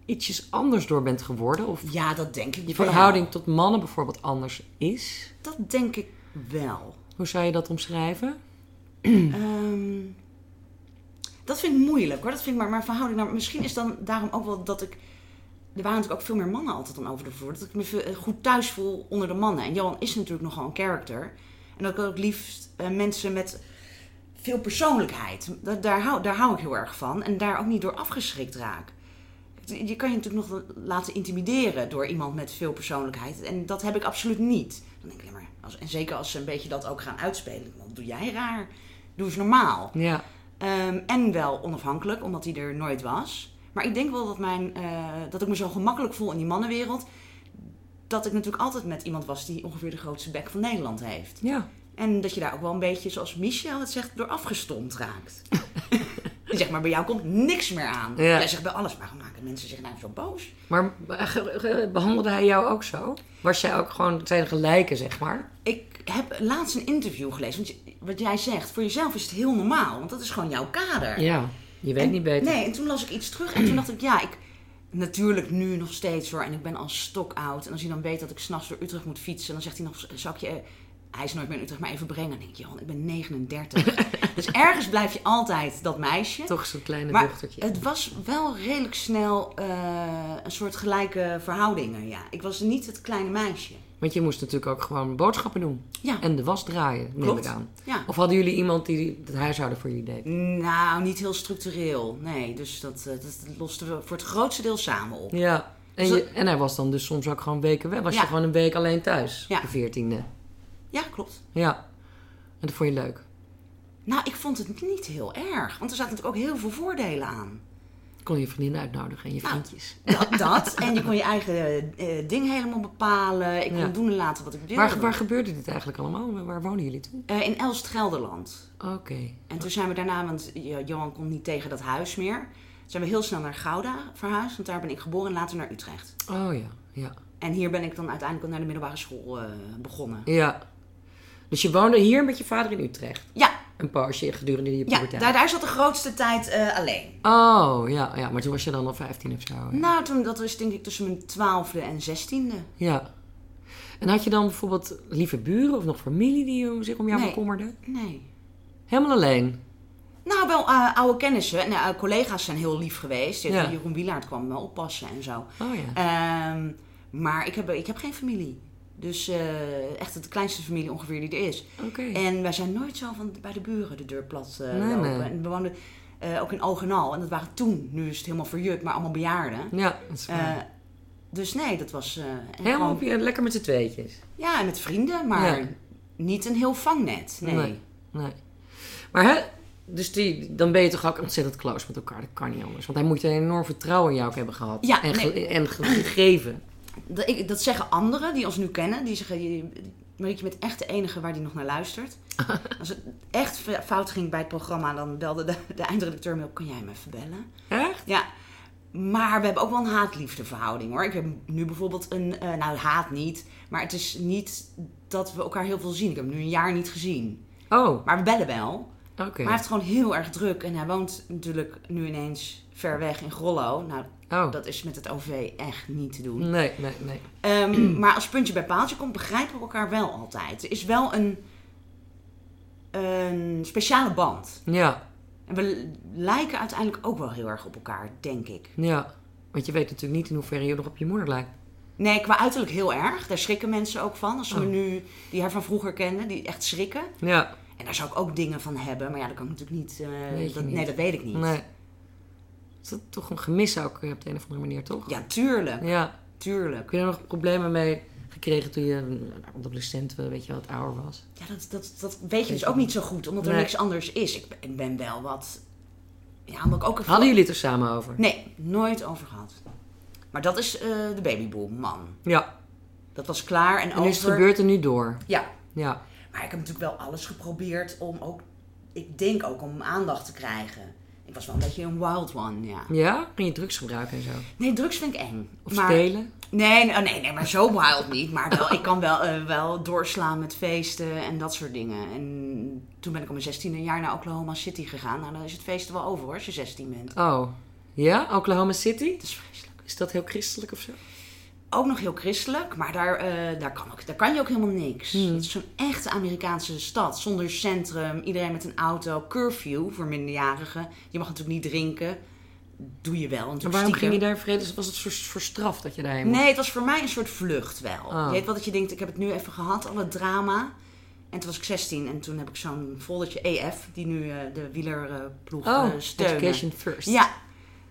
ietsjes anders door bent geworden? Of ja, dat denk ik je wel. verhouding tot mannen bijvoorbeeld anders is? Dat denk ik wel. Hoe zou je dat omschrijven? Ehm, dat vind ik moeilijk hoor. Dat vind ik maar, maar verhouding. Nou, misschien is dan daarom ook wel dat ik. Er waren natuurlijk ook veel meer mannen altijd dan over de vloer. Dat ik me veel- eh, goed thuis voel onder de mannen. En Johan is natuurlijk nogal een character. En dat ik ook liefst eh, mensen met veel persoonlijkheid. Dat, daar, hou, daar hou ik heel erg van. En daar ook niet door afgeschrikt raak. Je kan je natuurlijk nog laten intimideren door iemand met veel persoonlijkheid. En dat heb ik absoluut niet. Dan denk ik maar, als, en zeker als ze een beetje dat ook gaan uitspelen. Wat doe jij raar? Doe eens normaal. Ja, Ehm, en wel onafhankelijk, omdat hij er nooit was. Maar ik denk wel dat, mijn, eh, dat ik me zo gemakkelijk voel in die mannenwereld. Dat ik natuurlijk altijd met iemand was die ongeveer de grootste bek van Nederland heeft. ja. En dat je daar ook wel een beetje, zoals Michel het zegt, door afgestompt raakt. Zegt, maar bij jou komt niks meer aan. Ja. Jij zegt bij alles, waarom maken mensen zich nou zo boos? Maar eh, behandelde hij jou ook zo? Was jij ook gewoon zijn gelijke, zeg maar? Ik heb laatst een interview gelezen. Want wat jij zegt, voor jezelf is het heel normaal. Want dat is gewoon jouw kader. Ja, je weet En- niet beter. Nee, en toen las ik iets terug en toen dacht ik, ja, ik... Natuurlijk nu nog steeds hoor. En ik ben al stokoud. En als hij dan weet dat ik s'nachts door Utrecht moet fietsen... dan zegt hij nog, zal ik je... Hij is nooit meer in Utrecht, maar even brengen. Dan denk Johan, ik ben 39. dus ergens blijf je altijd dat meisje. Toch zo'n kleine Maar dochtertje. het was wel redelijk snel eh, een soort gelijke verhoudingen, ja. Ik was niet het kleine meisje. Want je moest natuurlijk ook gewoon boodschappen doen. Ja, En de was draaien, neem Klopt. ik aan. ja. Of hadden jullie iemand die het huishouden voor jullie deed? Nou, niet heel structureel. Nee, dus dat, eh, dat losten we voor het grootste deel samen op. Ja. En, je, en hij was dan dus soms ook gewoon weken weg. Was Ja. je gewoon een week alleen thuis? Ja. De veertiende. Ja, klopt. Ja. En dat vond je leuk? Nou, ik vond het niet heel erg. Want er zaten natuurlijk ook heel veel voordelen aan. Kon je vriendin uitnodigen en je Nou, vriendjes? Dat, dat. en je kon je eigen eh, ding helemaal bepalen. Ik kon Ja. doen en laten wat ik wilde. Waar, waar gebeurde dit eigenlijk allemaal? Waar- wonen jullie toen? Eh, in Elst Gelderland. Oké. En toen zijn we daarna, want Jo- Johan kon niet tegen dat huis meer. Zijn we heel snel naar Gouda verhuisd. Want daar ben ik geboren en later naar Utrecht. Oh ja, ja. En hier ben ik dan uiteindelijk naar de middelbare school eh, begonnen. Ja. Dus je woonde hier met je vader in Utrecht? Ja, Een poosje gedurende je ja puberteit? daar, daar zat de grootste tijd eh, alleen. Oh, ja, ja. Maar toen was je dan al 15 of zo? Nou, toen, dat was denk ik tussen mijn twaalfde en zestiende. Ja. En had je dan bijvoorbeeld lieve buren of nog familie die zich om jou Nee. bekommerde? Nee. Helemaal alleen? Nou, wel eh, oude kennissen. En eh, collega's zijn heel lief geweest. Ja. Jeroen Wielaert kwam me oppassen en zo. Oh ja. Ehm, maar ik heb, ik heb geen familie. Dus eh, echt de kleinste familie ongeveer die er is. En wij zijn nooit zo van bij de buren de deur plat Nee, lopen. nee. En we woonden eh, ook in Ogenal. En dat waren toen, nu is het helemaal verjut, maar allemaal bejaarden. Ja, dat is waar. Dus nee, dat was... Helemaal gewoon- lekker met z'n tweetjes. Ja, en met vrienden, maar Ja. niet een heel vangnet. Nee. Nee. Nee. Maar hè, dus die, dan ben je toch ook ontzettend close met elkaar. Dat kan niet anders. Want hij moet een enorm vertrouwen in jou ook hebben gehad. Ja, en, ge- nee. en ge- gegeven. Dat, ik, dat zeggen anderen die ons nu kennen. Die zeggen, je- je bent echt de enige waar die nog naar luistert. Als het echt fout ging bij het programma, dan belde de, de eindredacteur me op. Kan jij me even bellen? Echt? Ja, maar we hebben ook wel een haat-liefde verhouding hoor. Ik heb nu bijvoorbeeld een, eh, nou haat niet, maar het is niet dat we elkaar heel veel zien. Ik heb hem nu een jaar niet gezien. Oh, Maar we bellen wel. oké. Maar hij heeft gewoon heel erg druk en hij woont natuurlijk nu ineens ver weg in Grollo. Nou, Oh, dat is met het OV echt niet te doen. nee, nee, nee. Ehm, maar als puntje bij paaltje komt, begrijpen we elkaar wel altijd. Er is wel een, een speciale band. Ja, En we lijken uiteindelijk ook wel heel erg op elkaar, denk ik. ja. Want je weet natuurlijk niet in hoeverre je nog op je moeder lijkt. Nee, qua uiterlijk heel erg. Daar schrikken mensen ook van. Als ze me Oh. nu, die haar van vroeger kenden, die echt schrikken. Ja, En daar zou ik ook dingen van hebben. Maar ja, dat kan ik natuurlijk niet. eh, Weet je dat, niet. Nee, dat weet ik niet. nee. Dat toch een gemis ook eh, op de een of andere manier, toch? Ja, tuurlijk. Ja, tuurlijk. Heb je daar nog problemen mee gekregen toen je een adolescent, weet je, wat ouder was? Ja, dat, dat, dat weet je dus ook niet zo goed, omdat er Nee. niks anders is. Ik ben, ik ben wel wat... Ja, omdat ik ook... Hadden jullie het er samen over? Nee, nooit over gehad. Maar dat is eh, de babyboom, man. Ja. Dat was klaar en, En nu is het over. gebeurt er nu door. Ja, Ja. maar ik heb natuurlijk wel alles geprobeerd om ook... Ik denk ook om aandacht te krijgen. Ik was wel een beetje een wild one, ja. Ja? Ging je drugs gebruiken en zo? Nee, drugs vind ik eng. Of maar, stelen? Nee, nee, nee, nee, maar zo wild niet. Maar wel, ik kan wel, eh, wel doorslaan met feesten en dat soort dingen. En toen ben ik op mijn 16e jaar naar Oklahoma City gegaan. Nou, dan is het feest wel over hoor, als je 16 bent. Oh. Ja? Oklahoma City? Het is vreselijk. Is dat heel christelijk of zo? Ook nog heel christelijk, maar daar, eh, daar, kan, ook, daar kan je ook helemaal niks. Hmm. Het is zo'n echte Amerikaanse stad, zonder centrum, iedereen met een auto, curfew voor minderjarigen. Je mag natuurlijk niet drinken. Doe je wel, Maar waarom ging je daar vrede? Was het voor, voor straf dat je daarheen moest? Nee, het was voor mij een soort vlucht wel. Oh. Je weet wel dat je denkt, ik heb het nu even gehad, al het drama. En toen was ik 16 en toen heb ik zo'n foldertje EF, die nu eh, de wielerploeg Oh, eh steunen. education first. Ja,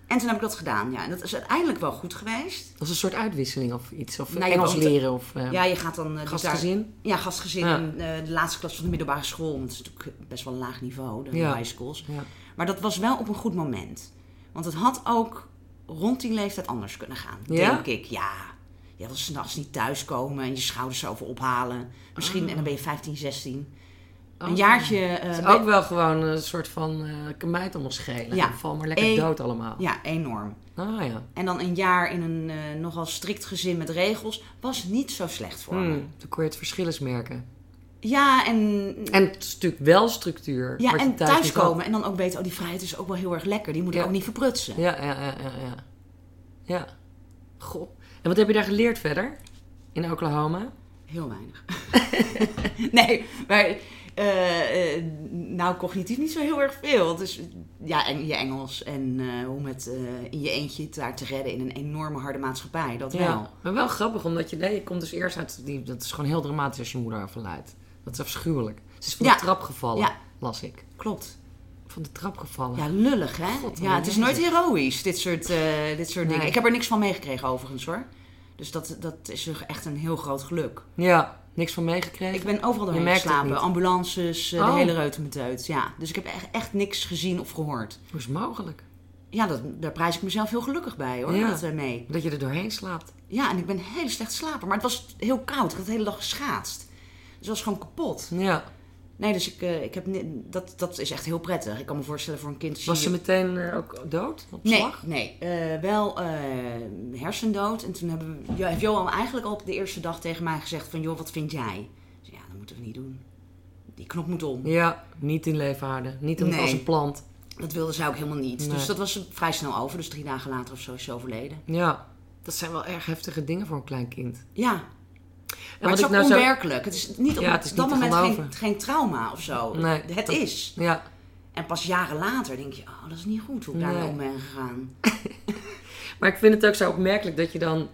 en toen heb ik dat gedaan. Ja. En dat is uiteindelijk wel goed geweest. Dat is een soort uitwisseling of iets. Of Nou, Engels leren of eh, Ja, je gaat dan... eh, dus gastgezin. ja, gastgezin Ja. in eh, de laatste klas van de middelbare school. Dat is natuurlijk best wel een laag niveau, de Ja. high schools. Ja. Maar dat was wel op een goed moment. Want het had ook rond die leeftijd anders kunnen gaan, denk ik. Ja, je wil s'nachts niet thuiskomen en je schouders over ophalen. Misschien, en dan ben je 15, 16. Oh. Een jaartje... eh, Het is ook wel gewoon een soort van, eh kan mij het allemaal schelen. Ja. Val maar lekker E- dood allemaal. Ja, enorm. Ah ja. En dan een jaar in een eh, nogal strikt gezin met regels was niet zo slecht voor me. Hmm, dan kon je het verschil eens merken. Ja, en, En het is natuurlijk wel structuur. ja, en thuis thuiskomen en dan ook weten, oh die vrijheid is ook wel heel erg lekker. Die moet ik Ja. ook niet verprutsen. Ja, ja, ja, ja, ja. Ja. Goh. En wat heb je daar geleerd verder? In Oklahoma? Heel weinig. nee, maar eh, eh, nou cognitief niet zo heel erg veel. Dus ja, en je Engels en eh, hoe met in je eentje daar te redden in een enorme harde maatschappij. Dat wel. Ja. Maar wel grappig, omdat je, nee, je komt dus eerst uit, die, dat is gewoon heel dramatisch als je moeder overlijdt. Dat is afschuwelijk. Ze is van Ja. de trap gevallen, Ja. las ik. Klopt. Van de trap gevallen. Ja, lullig hè? God, ja, het is nooit is heroïs, dit soort, dit soort Nee. dingen. Ik heb er niks van meegekregen overigens hoor. Dus dat, dat is echt een heel groot geluk. Ja, niks van meegekregen? Ik ben overal doorheen geslapen. Ambulances, eh, Oh. de hele reutemeteut. Ja, dus ik heb echt, echt niks gezien of gehoord. Hoe is het mogelijk? Ja, dat, daar prijs ik mezelf heel gelukkig bij hoor, Ja. dat, eh, mee. Dat je er doorheen slaapt. Ja, en ik ben een hele slecht slaper. Maar het was heel koud. Ik had de hele dag geschaatst. Dus het was gewoon kapot. Ja. Nee, dus ik, eh, ik heb, dat, dat is echt heel prettig. Ik kan me voorstellen voor een kind... Was ze meteen eh, ook dood? Op Nee, slag? nee eh, wel hersendood. En toen hebben we, heeft Johan eigenlijk al op de eerste dag tegen mij gezegd van... joh, wat vind jij? Zei, ja, dat moeten we niet doen. Die knop moet om. Ja, niet in houden. Niet een- Nee. als een plant. Dat wilde zij ook helemaal niet. Nee. Dus dat was vrij snel over. Dus drie dagen later of zo is ze overleden. Ja. Dat zijn wel erg heftige dingen voor een klein kind. Ja, maar het is ook nou zo... onwerkelijk. Het is niet op Ja, het is dat moment geen, geen trauma of zo. Nee, het dat- is. Ja. En pas jaren later denk je, oh, dat is niet goed hoe ik daarmee Nee. om ben gegaan. Maar ik vind het ook zo opmerkelijk dat je dan...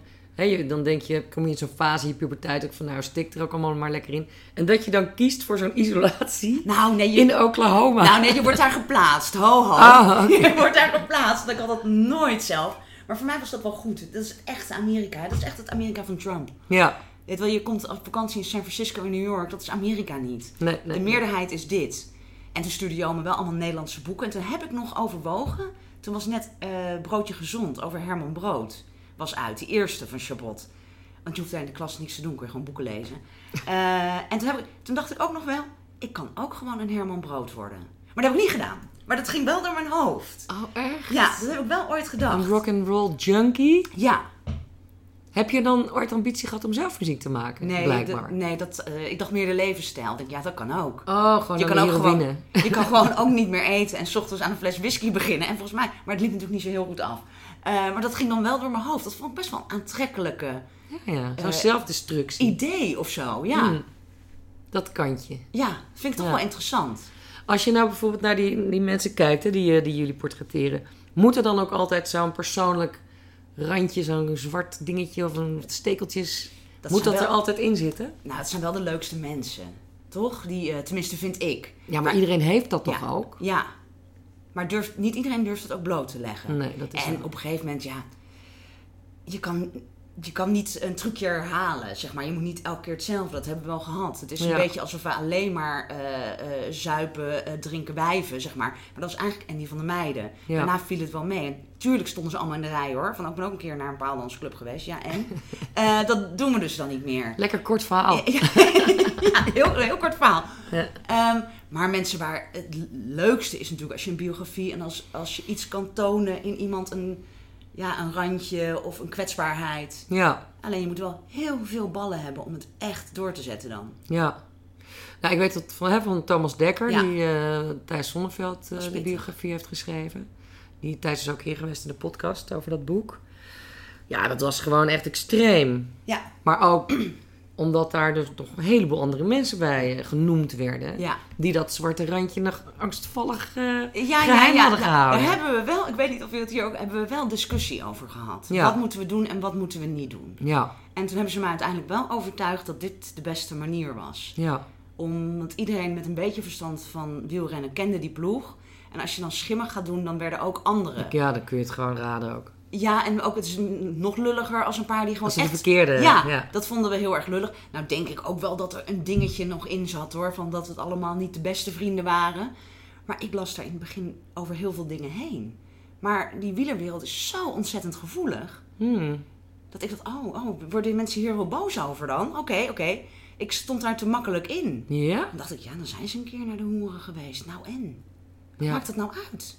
Dan denk je, kom je in zo'n fase in je puberteit ook van... Nou, stik er ook allemaal maar lekker in. En dat je dan kiest voor zo'n isolatie Nou, nee, je, in Oklahoma. nou, nee, je wordt daar geplaatst. Ho, ho. Ah. Je wordt daar geplaatst. Ik had dat nooit zelf. Maar voor mij was dat wel goed. Dat is het echte Amerika. Dat is echt het Amerika van Trump. Ja. Weet wel, je komt op vakantie in San Francisco en New York. Dat is Amerika niet. Nee, nee. De meerderheid is dit. En toen stuurde Jo me wel allemaal Nederlandse boeken. En toen heb ik nog overwogen. Toen was net eh, Broodje Gezond over Herman Brood. Was uit, die eerste van Chabot. Want je hoeft daar in de klas niks te doen, kun je gewoon boeken lezen. Eh, en toen, heb ik, toen dacht ik ook nog wel, ik kan ook gewoon een Herman Brood worden. Maar dat heb ik niet gedaan. Maar dat ging wel door mijn hoofd. Oh, echt? Ja, dat heb ik wel ooit gedacht. Een rock'n'roll junkie? Ja, Heb je dan ooit ambitie gehad om zelf muziek te maken? nee, Blijkbaar. nee dat, eh, ik dacht meer de levensstijl. Ik denk, ja, dat kan ook. Oh, gewoon Je kan, ook gewoon, je kan gewoon ook niet meer eten en s ochtends aan een fles whisky beginnen. En volgens mij, maar het liep natuurlijk niet zo heel goed af. Eh, maar dat ging dan wel door mijn hoofd. Dat vond ik best wel een aantrekkelijke Ja, ja. zo'n Eh, zelfdestructie. idee of zo. Ja, Hmm. Dat kantje. ja vind ik toch Ja. wel interessant. Als je nou bijvoorbeeld naar die, die mensen kijkt, hè, die, eh, die jullie portretteren, moet er dan ook altijd zo'n persoonlijk randje, zo'n zwart dingetje of een stekeltjes, Dat moet dat er altijd in zitten? Nou, het zijn wel de leukste mensen. Toch? Die, eh, tenminste, vind ik. Ja, maar iedereen heeft dat toch ja, ook? Ja. Maar durft, niet iedereen durft het ook bloot te leggen. Nee, dat is En op een gegeven moment, ja, je kan je kan niet een trucje herhalen, zeg maar. Je moet niet elke keer hetzelfde. Dat hebben we wel gehad. Het is een Ja. beetje alsof we alleen maar eh, eh, zuipen, eh, drinken, wijven, zeg maar. Maar dat was eigenlijk Andy van de Meiden. Ja. Daarna viel het wel mee. En tuurlijk stonden ze allemaal in de rij, hoor. Van, ik ben ook een keer naar een paaldansclub geweest. Ja, en? Dat doen we dus dan niet meer. Lekker kort verhaal. Ja, heel, heel kort verhaal. Ja. Ehm, maar mensen waar het leukste is natuurlijk als je een biografie en als, als je iets kan tonen in iemand, een, ja, een randje of een kwetsbaarheid. ja. Alleen je moet wel heel veel ballen hebben om het echt door te zetten dan. Ja. Nou, ik weet dat van, hè, van Thomas Dekker, Ja. die eh Thijs Zonneveld eh, de biografie heeft geschreven. Die Thijs is ook hier geweest in de podcast over dat boek. Ja, dat was gewoon echt extreem. Ja, Maar ook omdat daar dus nog een heleboel andere mensen bij eh, genoemd werden. ja. Die dat zwarte randje nog angstvallig eh, Ja, geheim ja. hadden gehouden. Daar hebben we wel, ik weet niet of we het hier ook, hebben we wel discussie over gehad. Ja. Wat moeten we doen en wat moeten we niet doen? Ja, En toen hebben ze me uiteindelijk wel overtuigd dat dit de beste manier was. ja, Omdat iedereen met een beetje verstand van wielrennen kende die ploeg. En als je dan schimmig gaat doen, dan werden ook anderen. ja, dan kun je het gewoon raden ook. Ja, en ook het is nog lulliger als een paar die gewoon Als echt... verkeerde... Ja, ja. dat vonden we heel erg lullig. Nou denk ik ook wel dat er een dingetje nog in zat hoor. Van dat het allemaal niet de beste vrienden waren. Maar ik las daar in het begin over heel veel dingen heen. Maar die wielerwereld is zo ontzettend gevoelig. Hmm. Dat ik dacht, oh, oh worden mensen hier wel boos over dan? Oké, oké. Ik stond daar te makkelijk in. Ja? Dan dacht ik, ja, dan zijn ze een keer naar de hoeren geweest. Nou en? Wat Ja. maakt het nou uit?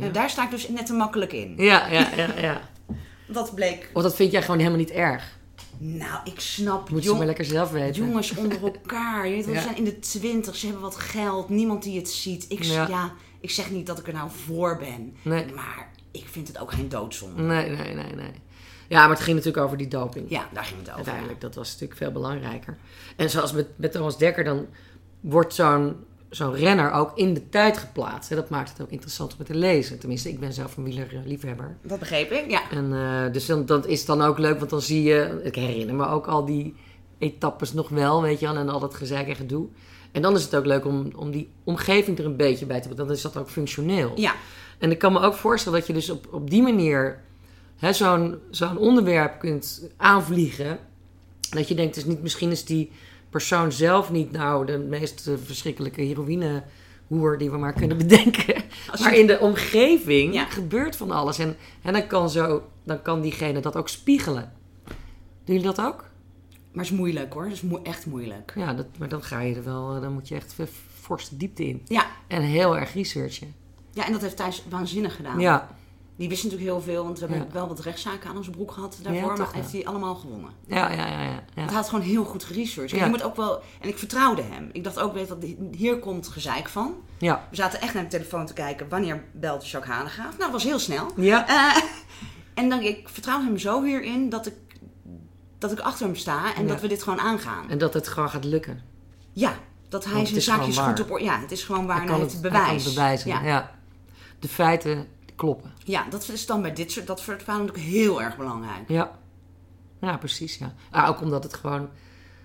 En daar sta ik dus net te makkelijk in. Ja, ja, ja, ja. Dat bleek... Of dat vind jij gewoon helemaal niet erg. Nou, ik snap... Moet je maar lekker zelf weten. jongens onder elkaar. Je weet Ja. Ze zijn in de twintig, ze hebben wat geld. Niemand die het ziet. Ik, Ja. ja. ik zeg niet dat ik er nou voor ben. Nee. Maar ik vind het ook geen doodzonde. Nee, nee, nee, nee. Ja, maar het ging natuurlijk over die doping. Ja, daar ging het over. Uiteindelijk, dat was natuurlijk veel belangrijker. En zoals met, met Thomas Dekker, dan wordt zo'n zo'n renner ook in de tijd geplaatst. Hè? Dat maakt het ook interessant om het te lezen. Tenminste, ik ben zelf een wielerliefhebber. Dat begreep ik, ja. En eh, dus dan, dat is dan ook leuk, want dan zie je... Ik herinner me ook al die etappes nog wel, weet je wel. En al dat gezeik en gedoe. En dan is het ook leuk om, om die omgeving er een beetje bij te hebben. Dan is dat ook functioneel. Ja, En ik kan me ook voorstellen dat je dus op, op die manier hè, zo'n zo'n onderwerp kunt aanvliegen. Dat je denkt, dus niet, misschien is die persoon zelf niet nou de meest eh, verschrikkelijke heroïnehoer die we maar kunnen bedenken. Je- Maar in de omgeving Ja. gebeurt van alles. En, en dan, kan zo, dan kan diegene dat ook spiegelen. Doen jullie dat ook? maar het is moeilijk hoor. Het is echt moeilijk. Ja, dat, maar dan ga je er wel, eh, dan moet je echt v- forse diepte in. Ja. En heel erg researchen. ja, en dat heeft Thijs waanzinnig gedaan. Ja, Die wist natuurlijk heel veel, want we hebben Ja. wel wat rechtszaken aan onze broek gehad daarvoor. Ja, maar heeft hij allemaal gewonnen. ja, ja, ja. ja, ja. Hij had gewoon heel goed geresearched. En. Je moet ook wel, en ik vertrouwde hem. Ik dacht ook, weet wat, hier komt gezeik van. ja. We zaten echt naar de telefoon te kijken wanneer belt Jacques Hanegraaf. Nou, dat was heel snel. ja. Eh, en dan, ik vertrouw hem zo hierin dat ik, dat ik achter hem sta en dat we dit gewoon aangaan. En dat het gewoon gaat lukken. Ja, dat hij het zijn zaakjes goed op orde... Ja, het is gewoon waar Hij kan het, het hij kan bewijs. het bewijzen. Ja. De feiten kloppen. ja, dat is dan bij dit soort... Dat soort verhalen natuurlijk heel erg belangrijk. Ja. Ja, precies. Ja. Ah, ook omdat het gewoon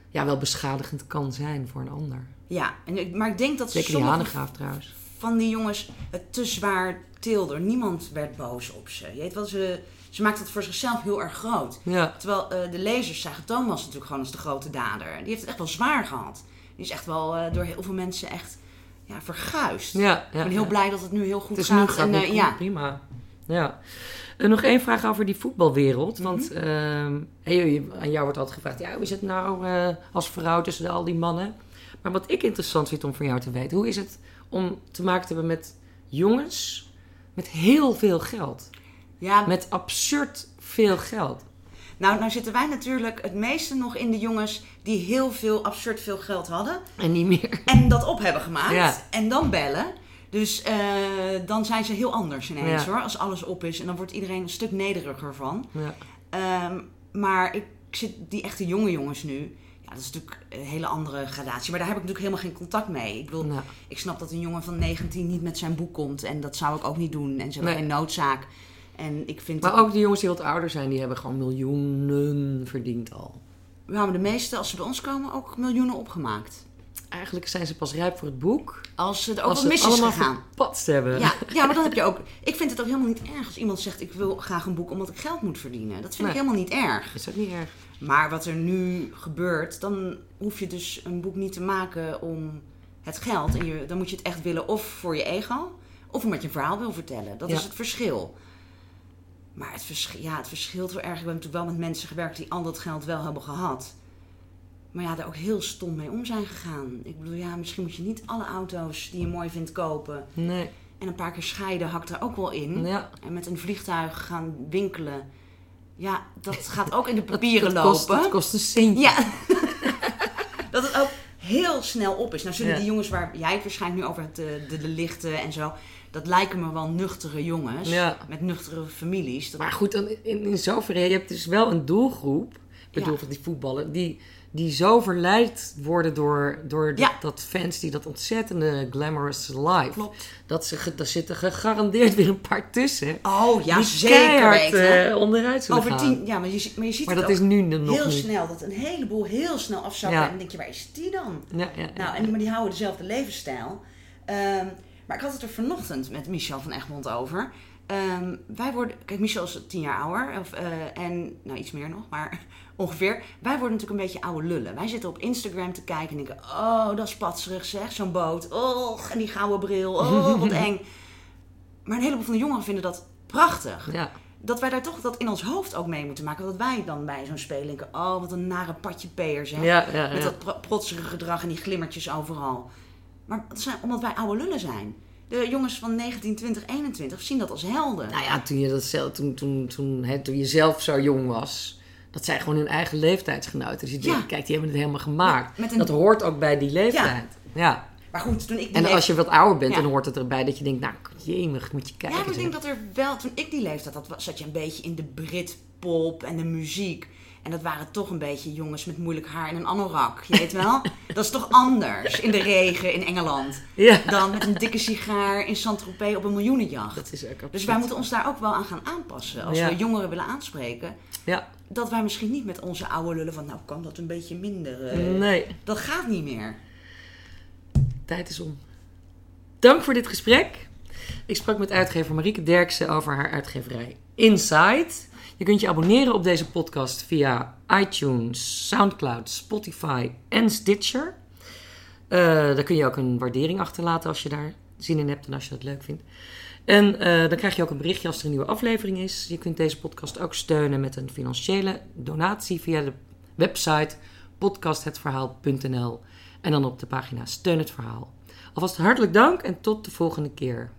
ja, wel beschadigend kan zijn voor een ander. Ja, en, maar ik denk dat Zeker die sommige Hanegraaf trouwens. van die jongens het te zwaar tilden. Niemand werd boos op ze. Je weet wel, ze, ze maakte het voor zichzelf heel erg groot. Ja. Terwijl eh, de lezers zagen Thomas natuurlijk gewoon als de grote dader. Die heeft het echt wel zwaar gehad. Die is echt wel eh, door heel veel mensen echt ja, verguisd. Ja, ja, ik ben heel blij dat het nu heel goed Het gaat. en, eh, goed, ja, prima. Ja. En nog één vraag over die voetbalwereld. Want Mhm. ehm, hey, je- aan jou wordt altijd gevraagd... Ja, hoe is het nou eh, als vrouw tussen al die mannen? Maar wat ik interessant vind om van jou te weten... Hoe is het om te maken te hebben met jongens met heel veel geld? ja, Met absurd veel geld. Nou, nou zitten wij natuurlijk het meeste nog in de jongens die heel veel, absurd veel geld hadden. En niet meer. En dat op hebben gemaakt. Ja. En dan bellen. Dus eh, dan zijn ze heel anders ineens Ja. hoor. Als alles op is. En dan wordt iedereen een stuk nederiger van. Ja. Ehm, maar ik zit die echte jonge jongens nu. Ja, dat is natuurlijk een hele andere gradatie. Maar daar heb ik natuurlijk helemaal geen contact mee. Ik bedoel, ik snap dat een jongen van 19 niet met zijn boek komt. En dat zou ik ook niet doen. En ze hebben Nee. geen noodzaak. En ik vind maar ook die jongens die wat ouder zijn... die hebben gewoon miljoenen verdiend al. we hebben de meeste, als ze bij ons komen, ook miljoenen opgemaakt. eigenlijk zijn ze pas rijp voor het boek. Als het ook ze mis het is gegaan. hebben. Ja, ja, maar dan heb je ook... Ik vind het ook helemaal niet erg als iemand zegt... ik wil graag een boek omdat ik geld moet verdienen. Dat vind ik helemaal niet erg. Is ook niet erg. Maar wat er nu gebeurt... dan hoef je dus een boek niet te maken om het geld. En je, dan moet je het echt willen of voor je ego... of omdat je een verhaal wil vertellen. Dat Ja. is het verschil. Maar het, ja, het verschilt wel erg. Ik heb natuurlijk wel met mensen gewerkt... die al dat geld wel hebben gehad. Maar ja, daar ook heel stom mee om zijn gegaan. Ik bedoel, ja, misschien moet je niet alle auto's die je mooi vindt kopen... Nee. En een paar keer scheiden hakt er ook wel in. Ja. En met een vliegtuig gaan winkelen. Ja, dat gaat ook in de papieren dat kost, lopen. dat kost een centje. Ja. dat het ook heel snel op is. Nou zullen Ja. die jongens waar jij het waarschijnlijk nu over hebt, de, de, de lichten en zo. Dat lijken me wel nuchtere jongens. Ja. Met nuchtere families. Dat- Maar goed, dan in, in zoverre, je hebt dus wel een doelgroep, ik bedoel van die voetballen, die, die zo verleid worden door, door dat, fans die dat ontzettende glamorous life. Klopt. Dat ze, daar zitten gegarandeerd weer een paar tussen. Oh ja, die zeker weten. eh, onderuit zullen Over gaan. tien, ja, maar je, ziet- maar je ziet maar dat is nu nog heel niet. snel. Dat een heleboel heel snel afzakken. Ja. En dan denk je, waar is die dan? Ja, ja, ja. Nou, en, maar die houden dezelfde levensstijl. Ehm, maar ik had het er vanochtend met Michel van Egmond over. Ehm, wij worden, kijk, Michel is tien jaar ouder. Of, eh, en, nou, iets meer nog, maar ongeveer. Wij worden natuurlijk een beetje oude lullen. Wij zitten op Instagram te kijken en denken: oh, dat is patserig zeg, zo'n boot. Oh, en die gouden bril. Oh, wat eng. Maar een heleboel van de jongeren vinden dat prachtig. ja. Dat wij daar toch dat in ons hoofd ook mee moeten maken. Dat wij dan bij zo'n spelen denken: oh, wat een nare patje peers. Hè? Ja, ja, Met dat pro- protserige gedrag en die glimmertjes overal. Maar dat zijn omdat wij oude lullen zijn. De jongens van 19, 20, 21 zien dat als helden. Nou ja, toen je, dat zelf, toen, toen, toen, hè, toen je zelf zo jong was, dat zijn gewoon hun eigen leeftijdsgenoten. Dus je denkt, Ja. kijk, die hebben het helemaal gemaakt. Een- Dat hoort ook bij die leeftijd. Ja. Maar goed, toen ik die En leeftijd- als je wat ouder bent, Ja. dan hoort het erbij dat je denkt, nou, jemig, moet je kijken. Ja, maar ik denk dat er wel... Toen ik die leeftijd had, zat je een beetje in de Britpop en de muziek. En dat waren toch een beetje jongens met moeilijk haar en een anorak. Je weet wel? dat is toch anders in de regen in Engeland. Ja. Dan met een dikke sigaar in Saint-Tropez op een miljoenenjacht. Dat is ook Dus wij moeten ons daar ook wel aan gaan aanpassen. Als Ja. we jongeren willen aanspreken. Ja, dat wij misschien niet met onze oude lullen van, nou kan dat een beetje minder. eh, nee, Dat gaat niet meer. tijd is om. Dank voor dit gesprek. Ik sprak met uitgever Marieke Derksen over haar uitgeverij Inside. Je kunt je abonneren op deze podcast via iTunes, Soundcloud, Spotify en Stitcher. Eh, daar kun je ook een waardering achterlaten als je daar zin in hebt en als je dat leuk vindt. En eh, dan krijg je ook een berichtje als er een nieuwe aflevering is. Je kunt deze podcast ook steunen met een financiële donatie via de website podcasthetverhaal.nl en dan op de pagina Steun het Verhaal. Alvast hartelijk dank en tot de volgende keer.